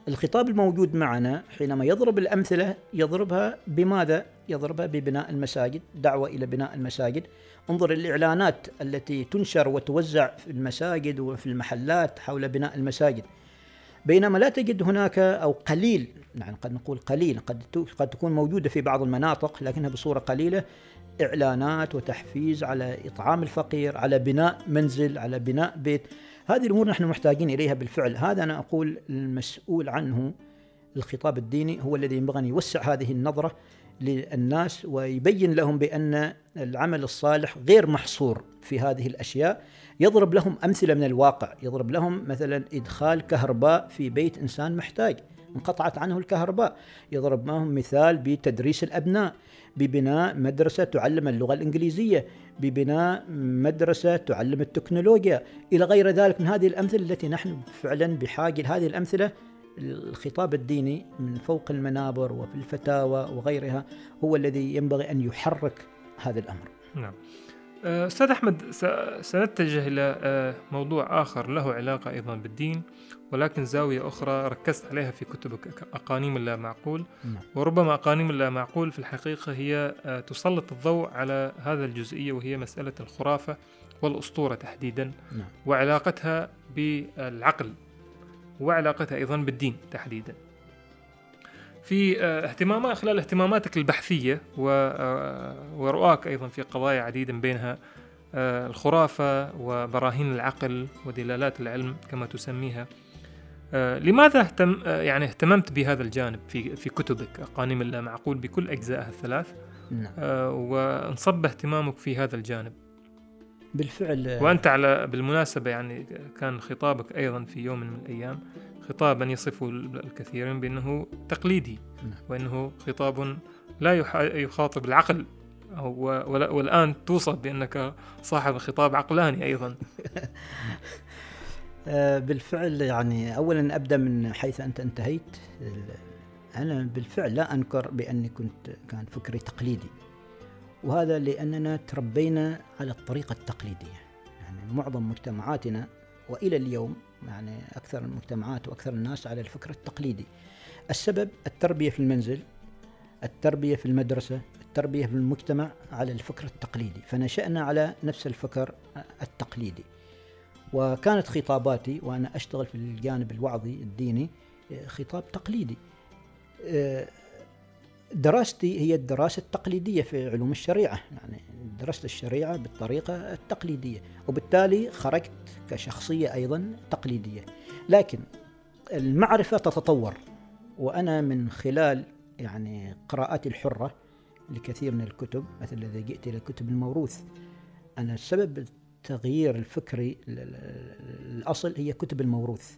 الخطاب الموجود معنا حينما يضرب الأمثلة يضربها بماذا؟ يضربها ببناء المساجد دعوة إلى بناء المساجد. انظر الإعلانات التي تنشر وتوزع في المساجد وفي المحلات حول بناء المساجد. بينما لا تجد هناك أو قليل يعني قد نقول قليل قد قد تكون موجودة في بعض المناطق لكنها بصورة قليلة إعلانات وتحفيز على إطعام الفقير على بناء منزل على بناء بيت. هذه الأمور نحن محتاجين إليها بالفعل. هذا أنا أقول المسؤول عنه الخطاب الديني هو الذي ينبغي أن يوسع هذه النظرة للناس ويبين لهم بأن العمل الصالح غير محصور في هذه الأشياء. يضرب لهم أمثلة من الواقع. يضرب لهم مثلا إدخال كهرباء في بيت إنسان محتاج. انقطعت عنه الكهرباء. يضرب لهم مثال بتدريس الأبناء ببناء مدرسة تعلم اللغة الإنجليزية ببناء مدرسة تعلم التكنولوجيا. إلى غير ذلك من هذه الأمثلة التي نحن فعلا بحاجة لهذه الأمثلة الخطاب الديني من فوق المنابر وفي الفتاوى وغيرها هو الذي ينبغي أن يحرك هذا الأمر. نعم. أستاذ أحمد سنتجه إلى أه، موضوع آخر له علاقة أيضا بالدين ولكن زاوية أخرى ركزت عليها في كتبك أقانيم اللا معقول نعم. وربما أقانيم اللا معقول في الحقيقة هي أه، تسلط الضوء على هذا الجزئية وهي مسألة الخرافة والأسطورة تحديدا نعم. وعلاقتها بالعقل وعلاقتها أيضا بالدين تحديدا في آه، اهتمامات خلال اهتماماتك البحثية آه، ورؤاك أيضا في قضايا عديدة بينها آه، الخرافة وبراهين العقل ودلالات العلم كما تسميها. لماذا اهتم يعني اهتممت بهذا الجانب في في كتبك؟ أقانيم اللامعقول بكل أجزائها الثلاث. نعم. وانصب اهتمامك في هذا الجانب. بالفعل وأنت على بالمناسبة يعني كان خطابك أيضا في يوم من الأيام. خطابا يصفه الكثيرين بأنه تقليدي نعم. وأنه خطاب لا يخاطب العقل والآن توصف بأنك صاحب خطاب عقلاني أيضا. آه، بالفعل يعني أولا أبدأ من حيث أنت انتهيت. أنا بالفعل لا أنكر بأني كنت كان فكري تقليدي. وهذا لأننا تربينا على الطريقة التقليدية. يعني معظم مجتمعاتنا وإلى اليوم يعني أكثر المجتمعات وأكثر الناس على الفكر التقليدي. السبب التربية في المنزل التربية في المدرسة التربية في المجتمع على الفكر التقليدي. فنشأنا على نفس الفكر التقليدي. وكانت خطاباتي وأنا أشتغل في الجانب الوعظي الديني خطاب تقليدي. آه، دراستي هي الدراسة التقليدية في علوم الشريعة. يعني درست الشريعة بالطريقة التقليدية وبالتالي خرجت كشخصية أيضا تقليدية. لكن المعرفة تتطور وأنا من خلال يعني قراءاتي الحرة لكثير من الكتب مثل إذا جئت إلى كتب الموروث أنا السبب التغيير الفكري الأصل هي كتب الموروث.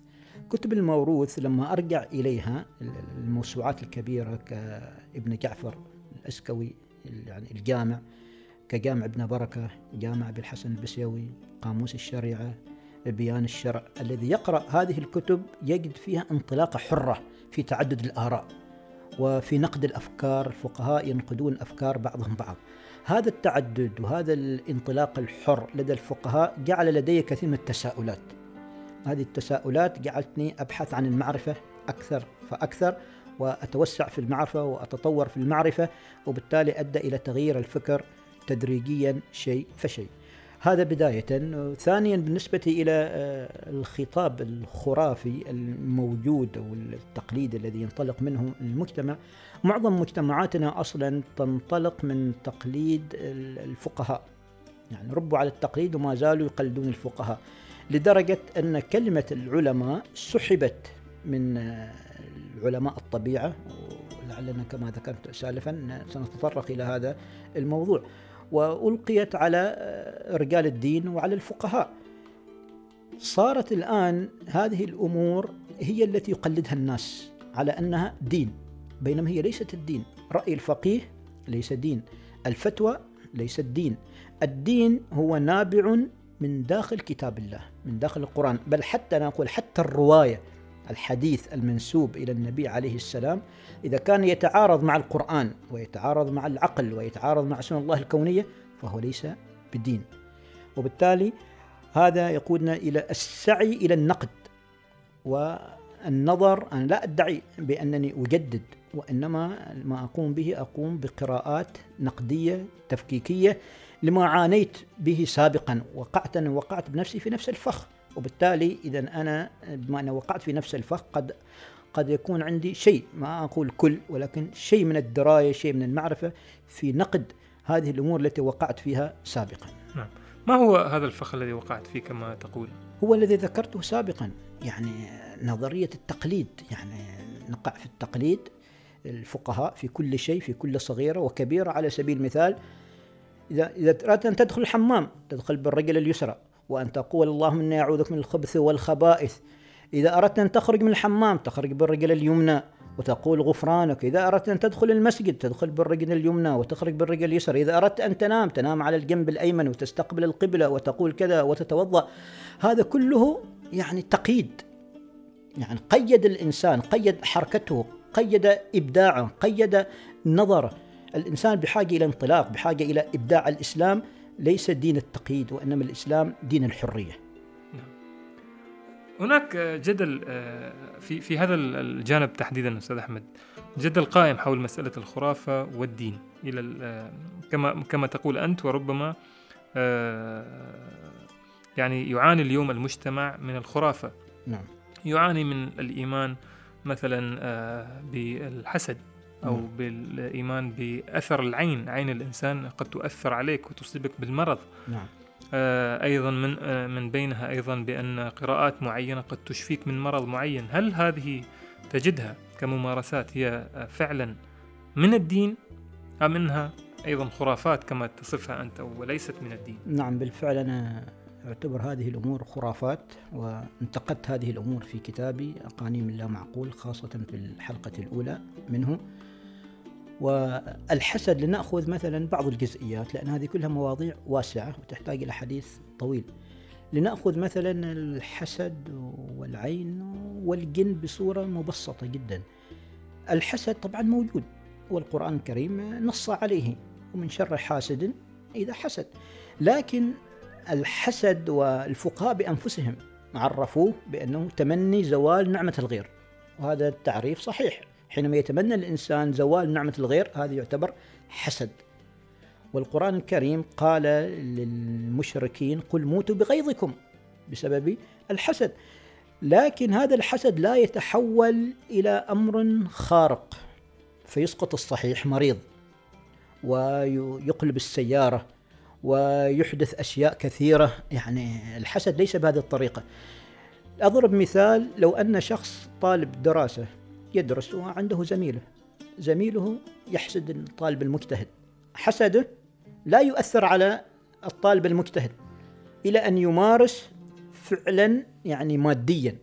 كتب الموروث لما أرجع إليها الموسوعات الكبيرة كابن جعفر الأسكوي يعني الجامع كجامع ابن بركة جامع أبي الحسن البسيوي قاموس الشريعة بيان الشرع الذي يقرأ هذه الكتب يجد فيها انطلاقة حرة في تعدد الآراء وفي نقد الأفكار الفقهاء ينقدون أفكار بعضهم بعض. هذا التعدد وهذا الانطلاق الحر لدى الفقهاء جعل لدي كثير من التساؤلات. هذه التساؤلات جعلتني أبحث عن المعرفة أكثر فأكثر وأتوسع في المعرفة وأتطور في المعرفة وبالتالي أدى إلى تغيير الفكر تدريجيا شيء فشيء. هذا بداية. ثانيا بالنسبة إلى آه، الخطاب الخرافي الموجود أو التقليد الذي ينطلق منه المجتمع. معظم مجتمعاتنا أصلا تنطلق من تقليد الفقهاء. يعني ربوا على التقليد وما زالوا يقلدون الفقهاء. لدرجة أن كلمة العلماء سحبت من آه، علماء الطبيعة ولعلنا كما ذكرت سالفا سنتطرق إلى هذا الموضوع. وألقيت على آه، رجال الدين وعلى الفقهاء. صارت الآن هذه الأمور هي التي يقلدها الناس على أنها دين بينما هي ليست الدين. رأي الفقيه ليس دين الفتوى ليست دين الدين هو نابع من داخل كتاب الله من داخل القرآن. بل حتى نقول حتى الرواية الحديث المنسوب إلى النبي عليه السلام إذا كان يتعارض مع القرآن ويتعارض مع العقل ويتعارض مع سنن الله الكونية فهو ليس بدين. وبالتالي هذا يقودنا إلى السعي إلى النقد والنظر. أنا لا أدعي بأنني أجدد وإنما ما أقوم به أقوم بقراءات نقدية تفكيكية لما عانيت به سابقا وقعت أنا وقعت بنفسي في نفس الفخ. وبالتالي إذا أنا بما أنا وقعت في نفس الفخ قد قد يكون عندي شيء ما أقول كل ولكن شيء من الدراية شيء من المعرفة في نقد هذه الأمور التي وقعت فيها سابقا. نعم. ما هو هذا الفخ الذي وقعت فيه كما تقول؟ هو الذي ذكرته سابقا يعني نظرية التقليد. يعني نقع في التقليد الفقهاء في كل شيء في كل صغيرة وكبيرة على سبيل المثال إذا إذا أردت أن تدخل الحمام تدخل بالرجل اليسرى وأن تقول اللهم إني أعوذك من الخبث والخبائث. إذا أردت أن تخرج من الحمام تخرج بالرجل اليمنى وتقول غفرانك. إذا أردت أن تدخل المسجد تدخل بالرجل اليمنى وتخرج بالرجل اليسرى. إذا أردت أن تنام تنام على الجنب الأيمن وتستقبل القبلة وتقول كذا وتتوضأ. هذا كله يعني تقييد. يعني قيد الإنسان قيد حركته قيد إبداعه قيد نظره. الإنسان بحاجة إلى انطلاق بحاجة إلى إبداع الإسلام ليس دين التقييد وإنما الإسلام دين الحرية. نعم. هناك جدل آه، في في هذا الجانب تحديدا أستاذ أحمد جدل قائم حول مسألة الخرافة والدين إلى آه، كما كما تقول أنت وربما آه، يعني يعاني اليوم المجتمع من الخرافة. نعم. يعاني من الإيمان مثلا بالحسد. أو م. بالإيمان بأثر العين. عين الإنسان قد تؤثر عليك وتصيبك بالمرض. نعم. آه أيضا من آه من بينها أيضا بأن قراءات معينة قد تشفيك من مرض معين. هل هذه تجدها كممارسات هي آه فعلا من الدين أم أنها أيضا خرافات كما تصفها أنت وليست من الدين؟ نعم بالفعل أنا أعتبر هذه الأمور خرافات وانتقدت هذه الأمور في كتابي أقانيم اللا معقول خاصة في الحلقة الأولى منه. والحسد لنأخذ مثلا بعض الجزئيات لأن هذه كلها مواضيع واسعة وتحتاج إلى حديث طويل. لنأخذ مثلا الحسد والعين والجن بصورة مبسطة جدا. الحسد طبعا موجود والقرآن الكريم نص عليه ومن شر حاسد إذا حسد. لكن الحسد والفقهاء بأنفسهم عرفوه بأنه تمني زوال نعمة الغير وهذا التعريف صحيح. حينما يتمنى الإنسان زوال نعمة الغير هذا يعتبر حسد. والقرآن الكريم قال للمشركين قل موتوا بغيظكم بسبب الحسد. لكن هذا الحسد لا يتحول إلى أمر خارق فيسقط الصحيح مريض ويقلب السيارة ويحدث أشياء كثيرة. يعني الحسد ليس بهذه الطريقة. أضرب مثال لو أن شخص طالب دراسة يدرس وعنده زميله. زميله يحسد الطالب المجتهد. حسده لا يؤثر على الطالب المجتهد إلى أن يمارس فعلا يعني ماديا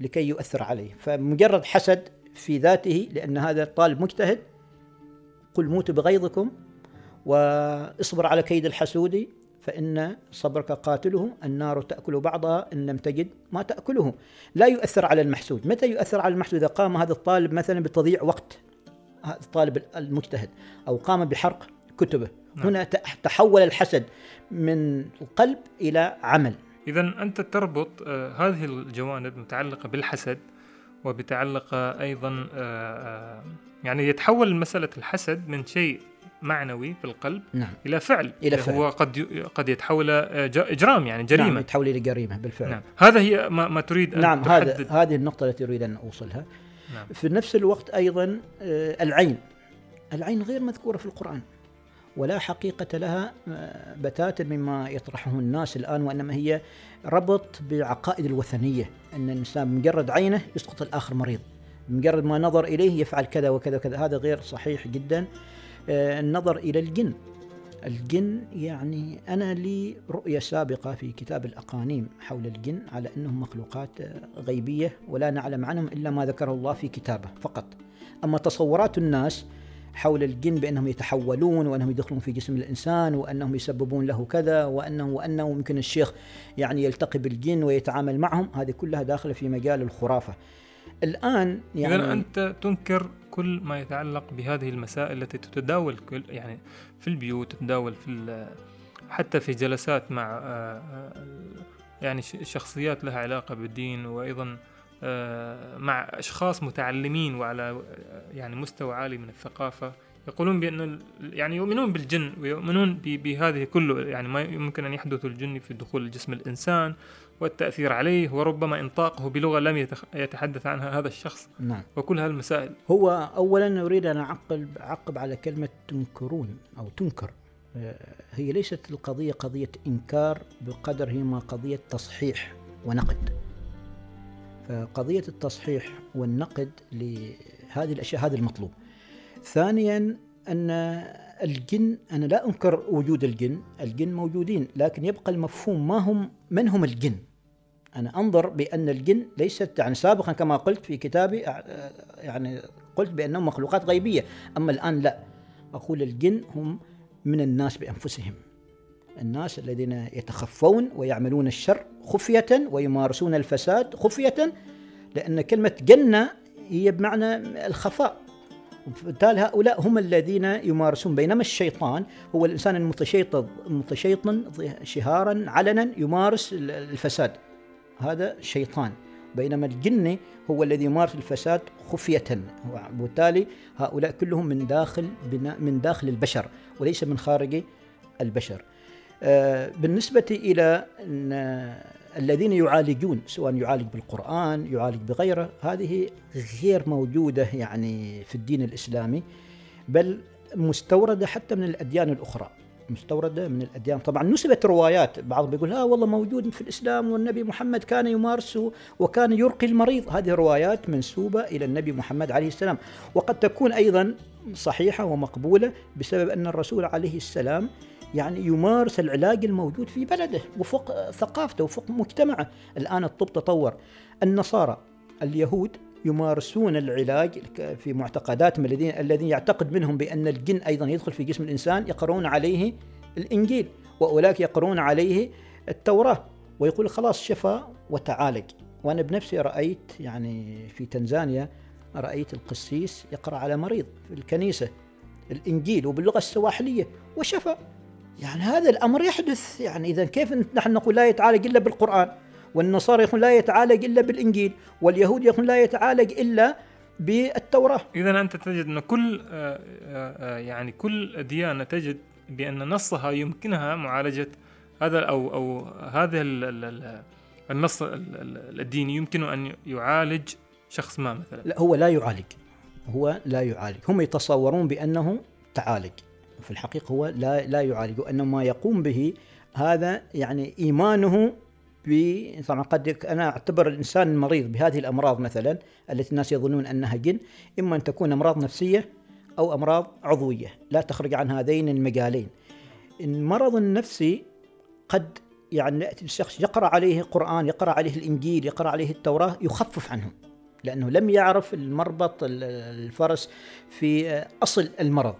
لكي يؤثر عليه. فمجرد حسد في ذاته لأن هذا الطالب مجتهد قل موتوا بغيظكم واصبر على كيد الحسود فإن صبرك قاتله النار تأكل بعضها إن لم تجد ما تأكله. لا يؤثر على المحسود. متى يؤثر على المحسود؟ إذا قام هذا الطالب مثلا بتضييع وقت هذا الطالب المجتهد أو قام بحرق كتبه. نعم. هنا تحول الحسد من القلب إلى عمل. إذا أنت تربط آه هذه الجوانب متعلقة بالحسد وبتعلق أيضا آه, آه، يعني يتحول مسألة الحسد من شيء معنوي في القلب نعم. إلى فعل. إلى فعل. هو قد قد يتحول إجرام يعني جريمة. نعم يتحول إلى جريمة بالفعل. نعم. هذا هي ما, ما تريد أن نعم هذا هذه النقطة التي أريد أن أوصلها. نعم. في نفس الوقت أيضا آه، العين. العين غير مذكورة في القرآن. ولا حقيقة لها آه، بتاتا مما يطرحه الناس الآن وإنما هي ربط بعقائد الوثنية. أن الإنسان مجرد عينه يسقط الآخر مريض. مجرد ما نظر إليه يفعل كذا وكذا وكذا. هذا غير صحيح جدا. النظر إلى الجن. الجن يعني أنا لي رؤية سابقة في كتاب الأقانيم حول الجن على أنهم مخلوقات آه، غيبية ولا نعلم عنهم إلا ما ذكره الله في كتابه فقط. أما تصورات الناس حول الجن بأنهم يتحولون وأنهم يدخلون في جسم الإنسان وأنهم يسببون له كذا وأنه وأنه ممكن الشيخ يعني يلتقي بالجن ويتعامل معهم هذه كلها داخلة في مجال الخرافة. الآن يعني إذا أنت تنكر كل ما يتعلق بهذه المسائل التي تتداول كل يعني في البيوت تتداول في حتى في جلسات مع آه، آه، يعني شخصيات لها علاقة بالدين وأيضا آه، مع أشخاص متعلمين وعلى يعني مستوى عالي من الثقافة يقولون بأن يعني يؤمنون بالجن ويؤمنون بهذه كله. يعني ما يمكن أن يحدث الجن في دخول جسم الإنسان والتأثير عليه وربما إنطاقه بلغة لم يتحدث عنها هذا الشخص. نعم. وكل هذه المسائل. هو أولا أريد أن أعقب, أعقب على كلمة تنكرون أو تنكر. آه، هي ليست القضية قضية إنكار بقدر هي ما قضية تصحيح ونقد. فقضية التصحيح والنقد لهذه الأشياء هذا المطلوب. ثانيا أن الجن أنا لا أنكر وجود الجن الجن موجودين لكن يبقى المفهوم ما هم من هم الجن؟ أنا أنظر بأن الجن ليست يعني سابقا كما قلت في كتابي يعني قلت بأنهم مخلوقات غيبية. أما الآن لا. أقول الجن هم من الناس بأنفسهم. الناس الذين يتخفون ويعملون الشر خفية ويمارسون الفساد خفية لأن كلمة جنة هي بمعنى الخفاء. وبالتالي هؤلاء هم الذين يمارسون. بينما الشيطان هو الإنسان المتشيطن شهارا علنا يمارس الفساد. هذا شيطان. بينما الجن هو الذي يمارس الفساد خفية وبالتالي هؤلاء كلهم من داخل من داخل البشر وليس من خارج البشر. آه، بالنسبة إلى الذين يعالجون سواء يعالج بالقرآن يعالج بغيره هذه غير موجودة يعني في الدين الإسلامي بل مستوردة حتى من الأديان الأخرى. مستوردة من الأديان. طبعا نسبت روايات بعض بيقول ها والله موجود في الإسلام والنبي محمد كان يمارس وكان يرقي المريض. هذه روايات منسوبة إلى النبي محمد عليه السلام. وقد تكون أيضا صحيحة ومقبولة بسبب أن الرسول عليه السلام يعني يمارس العلاج الموجود في بلده وفوق ثقافته وفوق مجتمعه. الآن الطب تطور. النصارى اليهود يمارسون العلاج في معتقداتهم الذين الذين يعتقد منهم بأن الجن أيضا يدخل في جسم الإنسان يقرون عليه الإنجيل وأولئك يقرون عليه التوراة ويقول خلاص شفى وتعالج. وأنا بنفسي رأيت يعني في تنزانيا رأيت القسيس يقرأ على مريض في الكنيسة الإنجيل وباللغة السواحلية وشفى يعني هذا الأمر يحدث. يعني إذا كيف نحن نقول لا يتعالج إلا بالقرآن؟ والنصارى يقول لا يتعالج إلا بالإنجيل واليهود يقول لا يتعالج إلا بالتوراة. إذا أنت تجد أن كل آه، آه، آه، يعني كل ديانة تجد بأن نصها يمكنها معالجة هذا أو أو هذا النص الديني يمكن أن يعالج شخص ما مثلا. لا هو لا يعالج. هو لا يعالج. هم يتصورون بأنه تعالج. في الحقيقة هو لا لا يعالج وأن ما يقوم به هذا يعني إيمانه طبعا قد أنا أعتبر الإنسان المريض بهذه الأمراض مثلا التي الناس يظنون أنها جن إما أن تكون أمراض نفسية أو أمراض عضوية لا تخرج عن هذين المجالين. المرض النفسي قد يعني ياتي الشخص يقرأ عليه قران، يقرأ عليه الإنجيل، يقرأ عليه التوراة يخفف عنه. لأنه لم يعرف المربط الفرس في أصل المرض.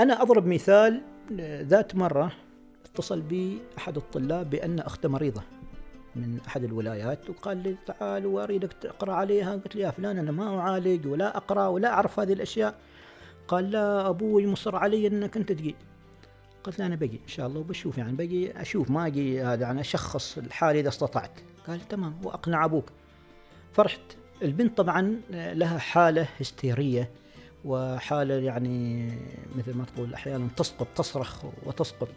أنا أضرب مثال ذات مرة اتصل بي أحد الطلاب بأن أخته مريضة من أحد الولايات وقال لي تعال وأريدك تقرأ عليها. قلت له يا فلان أنا ما أعالج ولا أقرأ ولا أعرف هذه الأشياء. قال لا أبوي مصر علي أنك أنت تجي. قلت له أنا بجي إن شاء الله وبشوف يعني بجي أشوف ما أجي هذا يعني أشخص الحالة إذا استطعت. قال تمام وأقنع أبوك. فرحت. البنت طبعا لها حالة هستيرية وحالة يعني مثل ما تقول أحيانا تسقط تصرخ وتسقط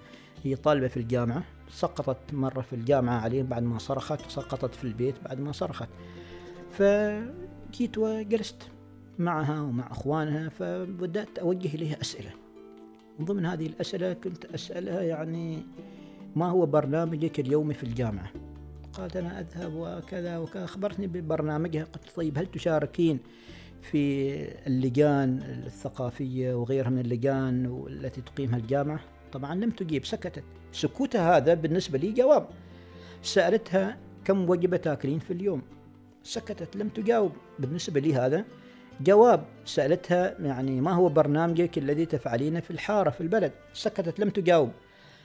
هي طالبة في الجامعة سقطت مرة في الجامعة عليهم بعد ما صرخت وسقطت في البيت بعد ما صرخت. فجيت وجلست معها ومع أخوانها فبدأت أوجه إليها أسئلة. من ضمن هذه الأسئلة كنت أسألها يعني ما هو برنامجك اليومي في الجامعة؟ قالت أنا أذهب وكذا وكذا. أخبرتني ببرنامجها. قلت طيب هل تشاركين في اللجان الثقافية وغيرها من اللجان التي تقيمها الجامعة؟ طبعا لم تجيب سكتت. سكوتها هذا بالنسبة لي جواب. سألتها كم وجبة تاكلين في اليوم. سكتت لم تجاوب. بالنسبة لي هذا جواب. سألتها يعني ما هو برنامجك الذي تفعلينه في الحارة في البلد؟ سكتت لم تجاوب.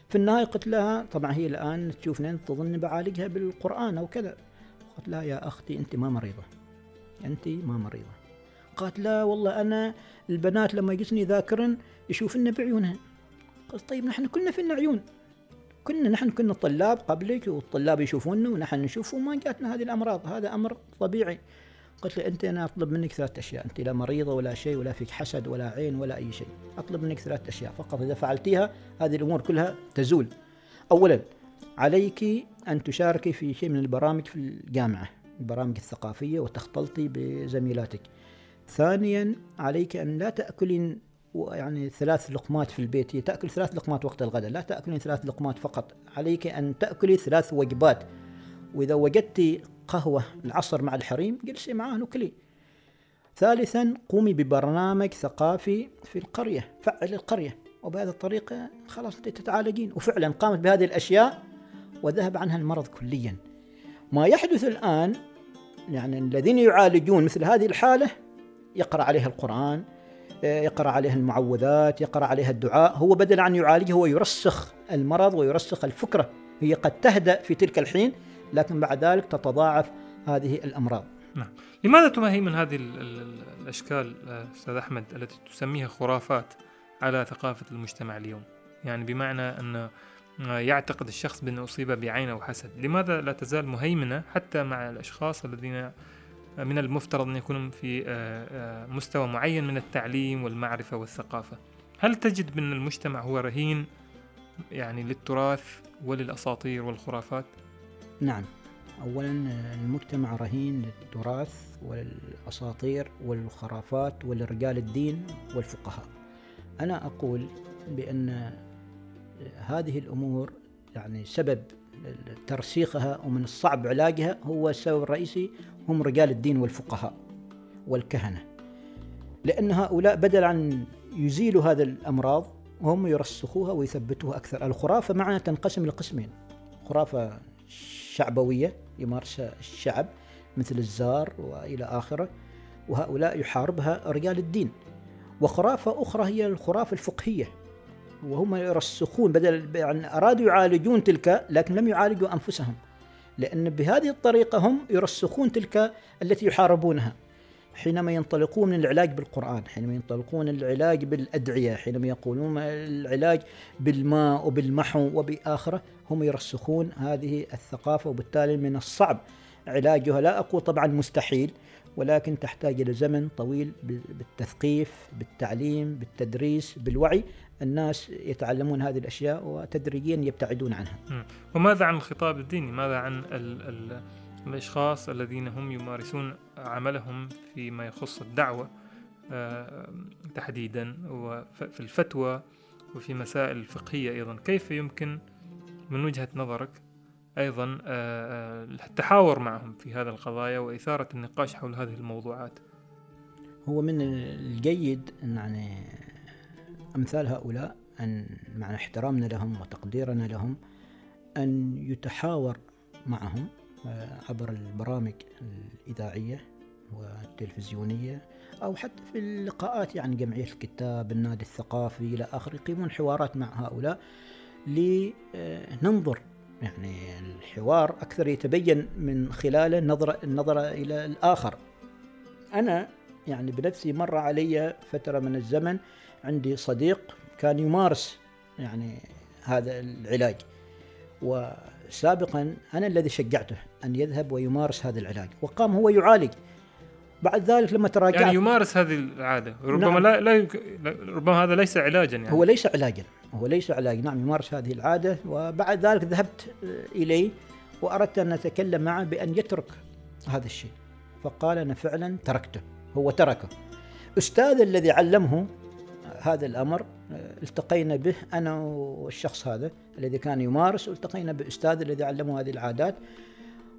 في النهاية قلت لها طبعا هي الآن تشوفني تظن بعالجها بالقرآن أو كذا. قلت لها يا أختي أنت ما مريضة. أنت ما مريضة. قالت لا والله أنا البنات لما يجلسني ذاكرا يشوفن بعيونهن. قلت طيب نحن كلنا فينا عيون كنا نحن كنا طلاب قبلك والطلاب يشوفونا ونحن نشوف وما جاتنا هذه الأمراض. هذا أمر طبيعي. قلت له أنت أنا أطلب منك ثلاث أشياء. أنت لا مريضة ولا شيء ولا فيك حسد ولا عين ولا أي شيء. أطلب منك ثلاث أشياء. فقط إذا فعلتيها هذه الأمور كلها تزول. اولا عليك أن تشاركي في شيء من البرامج في الجامعة البرامج الثقافية وتختلطي بزميلاتك. ثانيا عليك أن لا تأكلين يعني ثلاث لقمات في البيت. هي تأكل ثلاث لقمات وقت الغداء لا تأكلين ثلاث لقمات فقط. عليك أن تأكلي ثلاث وجبات. وإذا وجدتي قهوة العصر مع الحريم جلسي معاه وكلي ثالثا قومي ببرنامج ثقافي في القرية فعل القرية. وبهذه الطريقة خلاص أنت تتعالجين. وفعلا قامت بهذه الأشياء وذهب عنها المرض كليا. ما يحدث الآن يعني الذين يعالجون مثل هذه الحالة يقرأ عليها القرآن يقرأ عليها المعوذات يقرأ عليها الدعاء. هو بدل أن يعالجه هو يرسخ المرض ويرسخ الفكرة. هي قد تهدأ في تلك الحين لكن بعد ذلك تتضاعف هذه الأمراض. نعم. لماذا تمهي هذه الأشكال أستاذ أحمد التي تسميها خرافات على ثقافة المجتمع اليوم؟ يعني بمعنى أن يعتقد الشخص بأنه أصيب بعين أو حسد. لماذا لا تزال مهيمنة حتى مع الأشخاص الذين من المفترض أن يكونوا في آه، آه، مستوى معين من التعليم والمعرفة والثقافة. هل تجد بأن المجتمع هو رهين يعني للتراث وللأساطير والخرافات؟ نعم. أولا المجتمع رهين للتراث والأساطير والخرافات ولرجال الدين والفقهاء. أنا أقول بأن هذه الأمور يعني سبب ترسيخها ومن الصعب علاجها هو السبب الرئيسي هم رجال الدين والفقهاء والكهنة. لأن هؤلاء بدل عن يزيلوا هذا الأمراض هم يرسخوها ويثبتوها أكثر. الخرافة معنا تنقسم لقسمين خرافة شعبوية يمارسها الشعب مثل الزار وإلى آخره وهؤلاء يحاربها رجال الدين. وخرافة أخرى هي الخرافة الفقهية. وهم يرسخون بدل يعني أرادوا يعالجون تلك لكن لم يعالجوا أنفسهم. لأن بهذه الطريقة هم يرسخون تلك التي يحاربونها. حينما ينطلقون من العلاج بالقرآن حينما ينطلقون العلاج بالأدعية حينما يقولون العلاج بالماء وبالمحو وبآخرة هم يرسخون هذه الثقافة وبالتالي من الصعب علاجها. لا أقول طبعا مستحيل ولكن تحتاج إلى زمن طويل بالتثقيف بالتعليم بالتدريس بالوعي. الناس يتعلمون هذه الأشياء وتدريجيا يبتعدون عنها. وماذا عن الخطاب الديني؟ ماذا عن ال ال الأشخاص الذين هم يمارسون عملهم فيما يخص الدعوة آه، تحديدا وفي الفتوى وفي مسائل الفقهية أيضا؟ كيف يمكن من وجهة نظرك أيضا التحاور معهم في هذه القضايا وإثارة النقاش حول هذه الموضوعات؟ هو من الجيد يعني أمثال هؤلاء أن مع احترامنا لهم وتقديرنا لهم أن يتحاور معهم آه، عبر البرامج الإذاعية والتلفزيونية أو حتى في اللقاءات يعني جمعية الكتاب النادي الثقافي إلى آخره يقيمون حوارات مع هؤلاء لننظر يعني الحوار أكثر يتبين من خلاله النظرة, النظرة إلى الآخر. أنا يعني بنفسي مر علي فترة من الزمن عندي صديق كان يمارس يعني هذا العلاج. وسابقا أنا الذي شجعته أن يذهب ويمارس هذا العلاج وقام هو يعالج. بعد ذلك لما تراجعت يعني يمارس هذه العادة ربما نعم. لا, لا يمكن ربما هذا ليس علاجا يعني. هو ليس علاجا هو ليس علاج نعم يمارس هذه العادة. وبعد ذلك ذهبت إليه وأردت أن أتكلم معه بأن يترك هذا الشيء. فقال أنا فعلا تركته هو تركه. أستاذ الذي علمه هذا الأمر التقينا به أنا والشخص هذا الذي كان يمارس والتقينا بأستاذ الذي علمه هذه العادات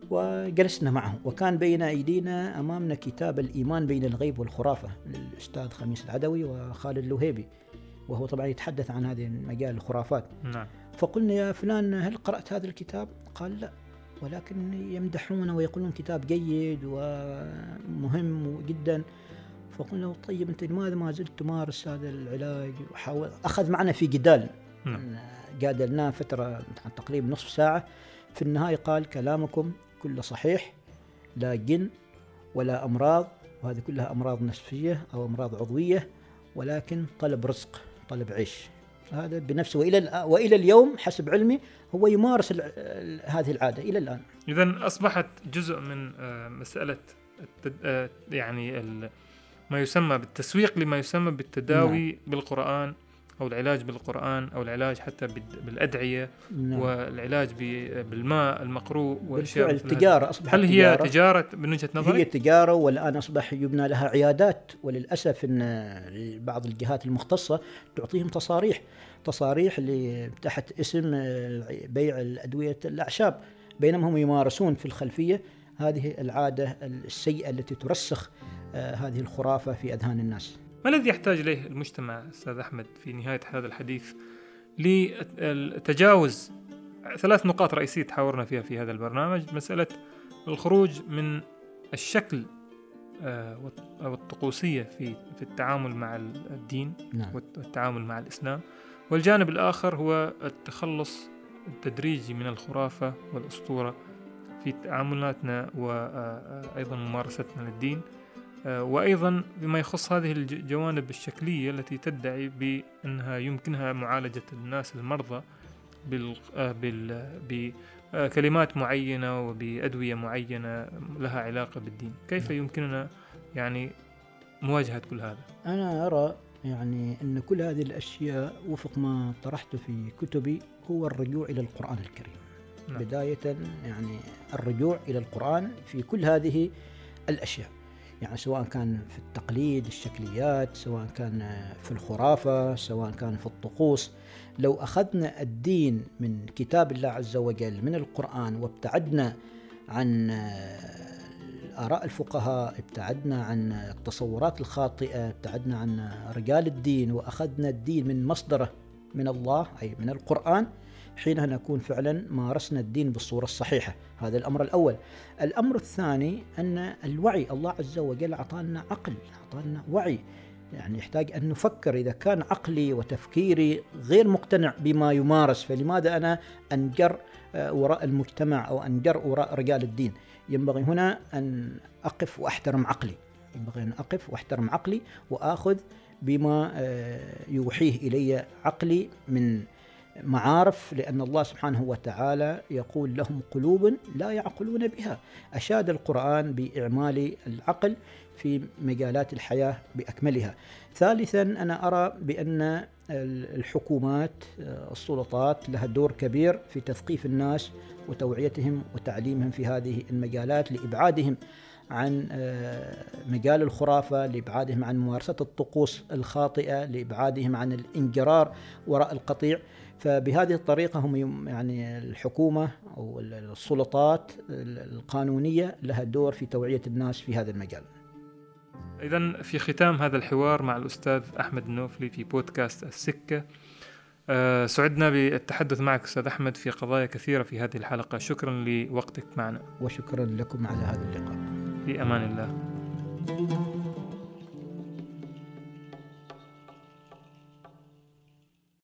وجلسنا معه وكان بين أيدينا أمامنا كتاب الإيمان بين الغيب والخرافة للأستاذ خميس العدوي وخالد اللهيبي وهو طبعا يتحدث عن هذه مجال الخرافات نعم. فقلنا يا فلان هل قرأت هذا الكتاب؟ قال لا ولكن يمدحونه ويقولون كتاب جيد ومهم جدا فقلنا له طيب أنت لماذا ما زلت تمارس هذا العلاج؟ وحاول أخذ معنا في جدال. نعم. جادلناه فترة تقريبا نصف ساعة. في النهاية قال كلامكم كله صحيح لا جن ولا أمراض وهذه كلها أمراض نفسية أو أمراض عضوية ولكن طلب رزق طلب عيش. هذا بنفسه. وإلى وإلى اليوم حسب علمي هو يمارس هذه العادة إلى الآن. اذا أصبحت جزء من آه، مسألة آه، يعني ما يسمى بالتسويق لما يسمى بالتداوي نعم. بالقرآن أو العلاج بالقرآن أو العلاج حتى بالأدعية نعم. والعلاج بالماء المقروء وأشياء التجارة أصبحت هل هي تجارة, تجارة من وجهة نظرك؟ هي تجارة والآن أصبح يبنى لها عيادات وللأسف أن بعض الجهات المختصة تعطيهم تصاريح تصاريح تحت اسم بيع الأدوية الأعشاب بينما هم يمارسون في الخلفية هذه العادة السيئة التي ترسخ هذه الخرافة في أذهان الناس. ما الذي يحتاج إليه المجتمع أستاذ أحمد في نهاية هذا الحديث لتجاوز ثلاث نقاط رئيسية تحاورنا فيها في هذا البرنامج؟ مسألة الخروج من الشكل آه، أو الطقوسية في في التعامل مع الدين نعم. والتعامل مع الإسلام. والجانب الآخر هو التخلص التدريجي من الخرافة والأسطورة في تعاملاتنا وأيضا آه، ممارستنا للدين. آه، وأيضا بما يخص هذه الجوانب الشكلية التي تدعي بأنها يمكنها معالجة الناس المرضى آه، بكلمات معينة وبأدوية معينة لها علاقة بالدين كيف نعم. يمكننا يعني مواجهة كل هذا أنا أرى يعني أن كل هذه الأشياء وفق ما طرحته في كتبي هو الرجوع إلى القرآن الكريم نعم. بداية يعني الرجوع إلى القرآن في كل هذه الأشياء يعني سواء كان في التقليد الشكليات سواء كان في الخرافة سواء كان في الطقوس. لو أخذنا الدين من كتاب الله عز وجل من القرآن وابتعدنا عن آراء الفقهاء ابتعدنا عن التصورات الخاطئة ابتعدنا عن رجال الدين وأخذنا الدين من مصدره من الله أي من القرآن حينها نكون فعلا مارسنا الدين بالصورة الصحيحة. هذا الأمر الأول. الأمر الثاني أن الوعي الله عز وجل أعطانا عقل أعطانا وعي. يعني يحتاج أن نفكر إذا كان عقلي وتفكيري غير مقتنع بما يمارس فلماذا أنا أنجر آه، وراء المجتمع أو أنجر وراء رجال الدين؟ ينبغي هنا أن أقف وأحترم عقلي. ينبغي أن أقف وأحترم عقلي وآخذ بما آه، يوحيه إلي عقلي من معارف لأن الله سبحانه وتعالى يقول لهم قلوب لا يعقلون بها. أشاد القرآن بإعمال العقل في مجالات الحياة بأكملها. ثالثا أنا أرى بأن الحكومات السلطات لها دور كبير في تثقيف الناس وتوعيتهم وتعليمهم في هذه المجالات لإبعادهم عن آه، مجال الخرافة لإبعادهم عن ممارسة الطقوس الخاطئة لإبعادهم عن الانجرار وراء القطيع. فبهذه الطريقة هم يعني الحكومة أو السلطات القانونية لها دور في توعية الناس في هذا المجال. إذا في ختام هذا الحوار مع الأستاذ أحمد النوفلي في بودكاست السكة. أه سعدنا بالتحدث معك أستاذ أحمد في قضايا كثيرة في هذه الحلقة. شكرا لوقتك معنا. وشكرا لكم على هذا اللقاء. في أمان الله.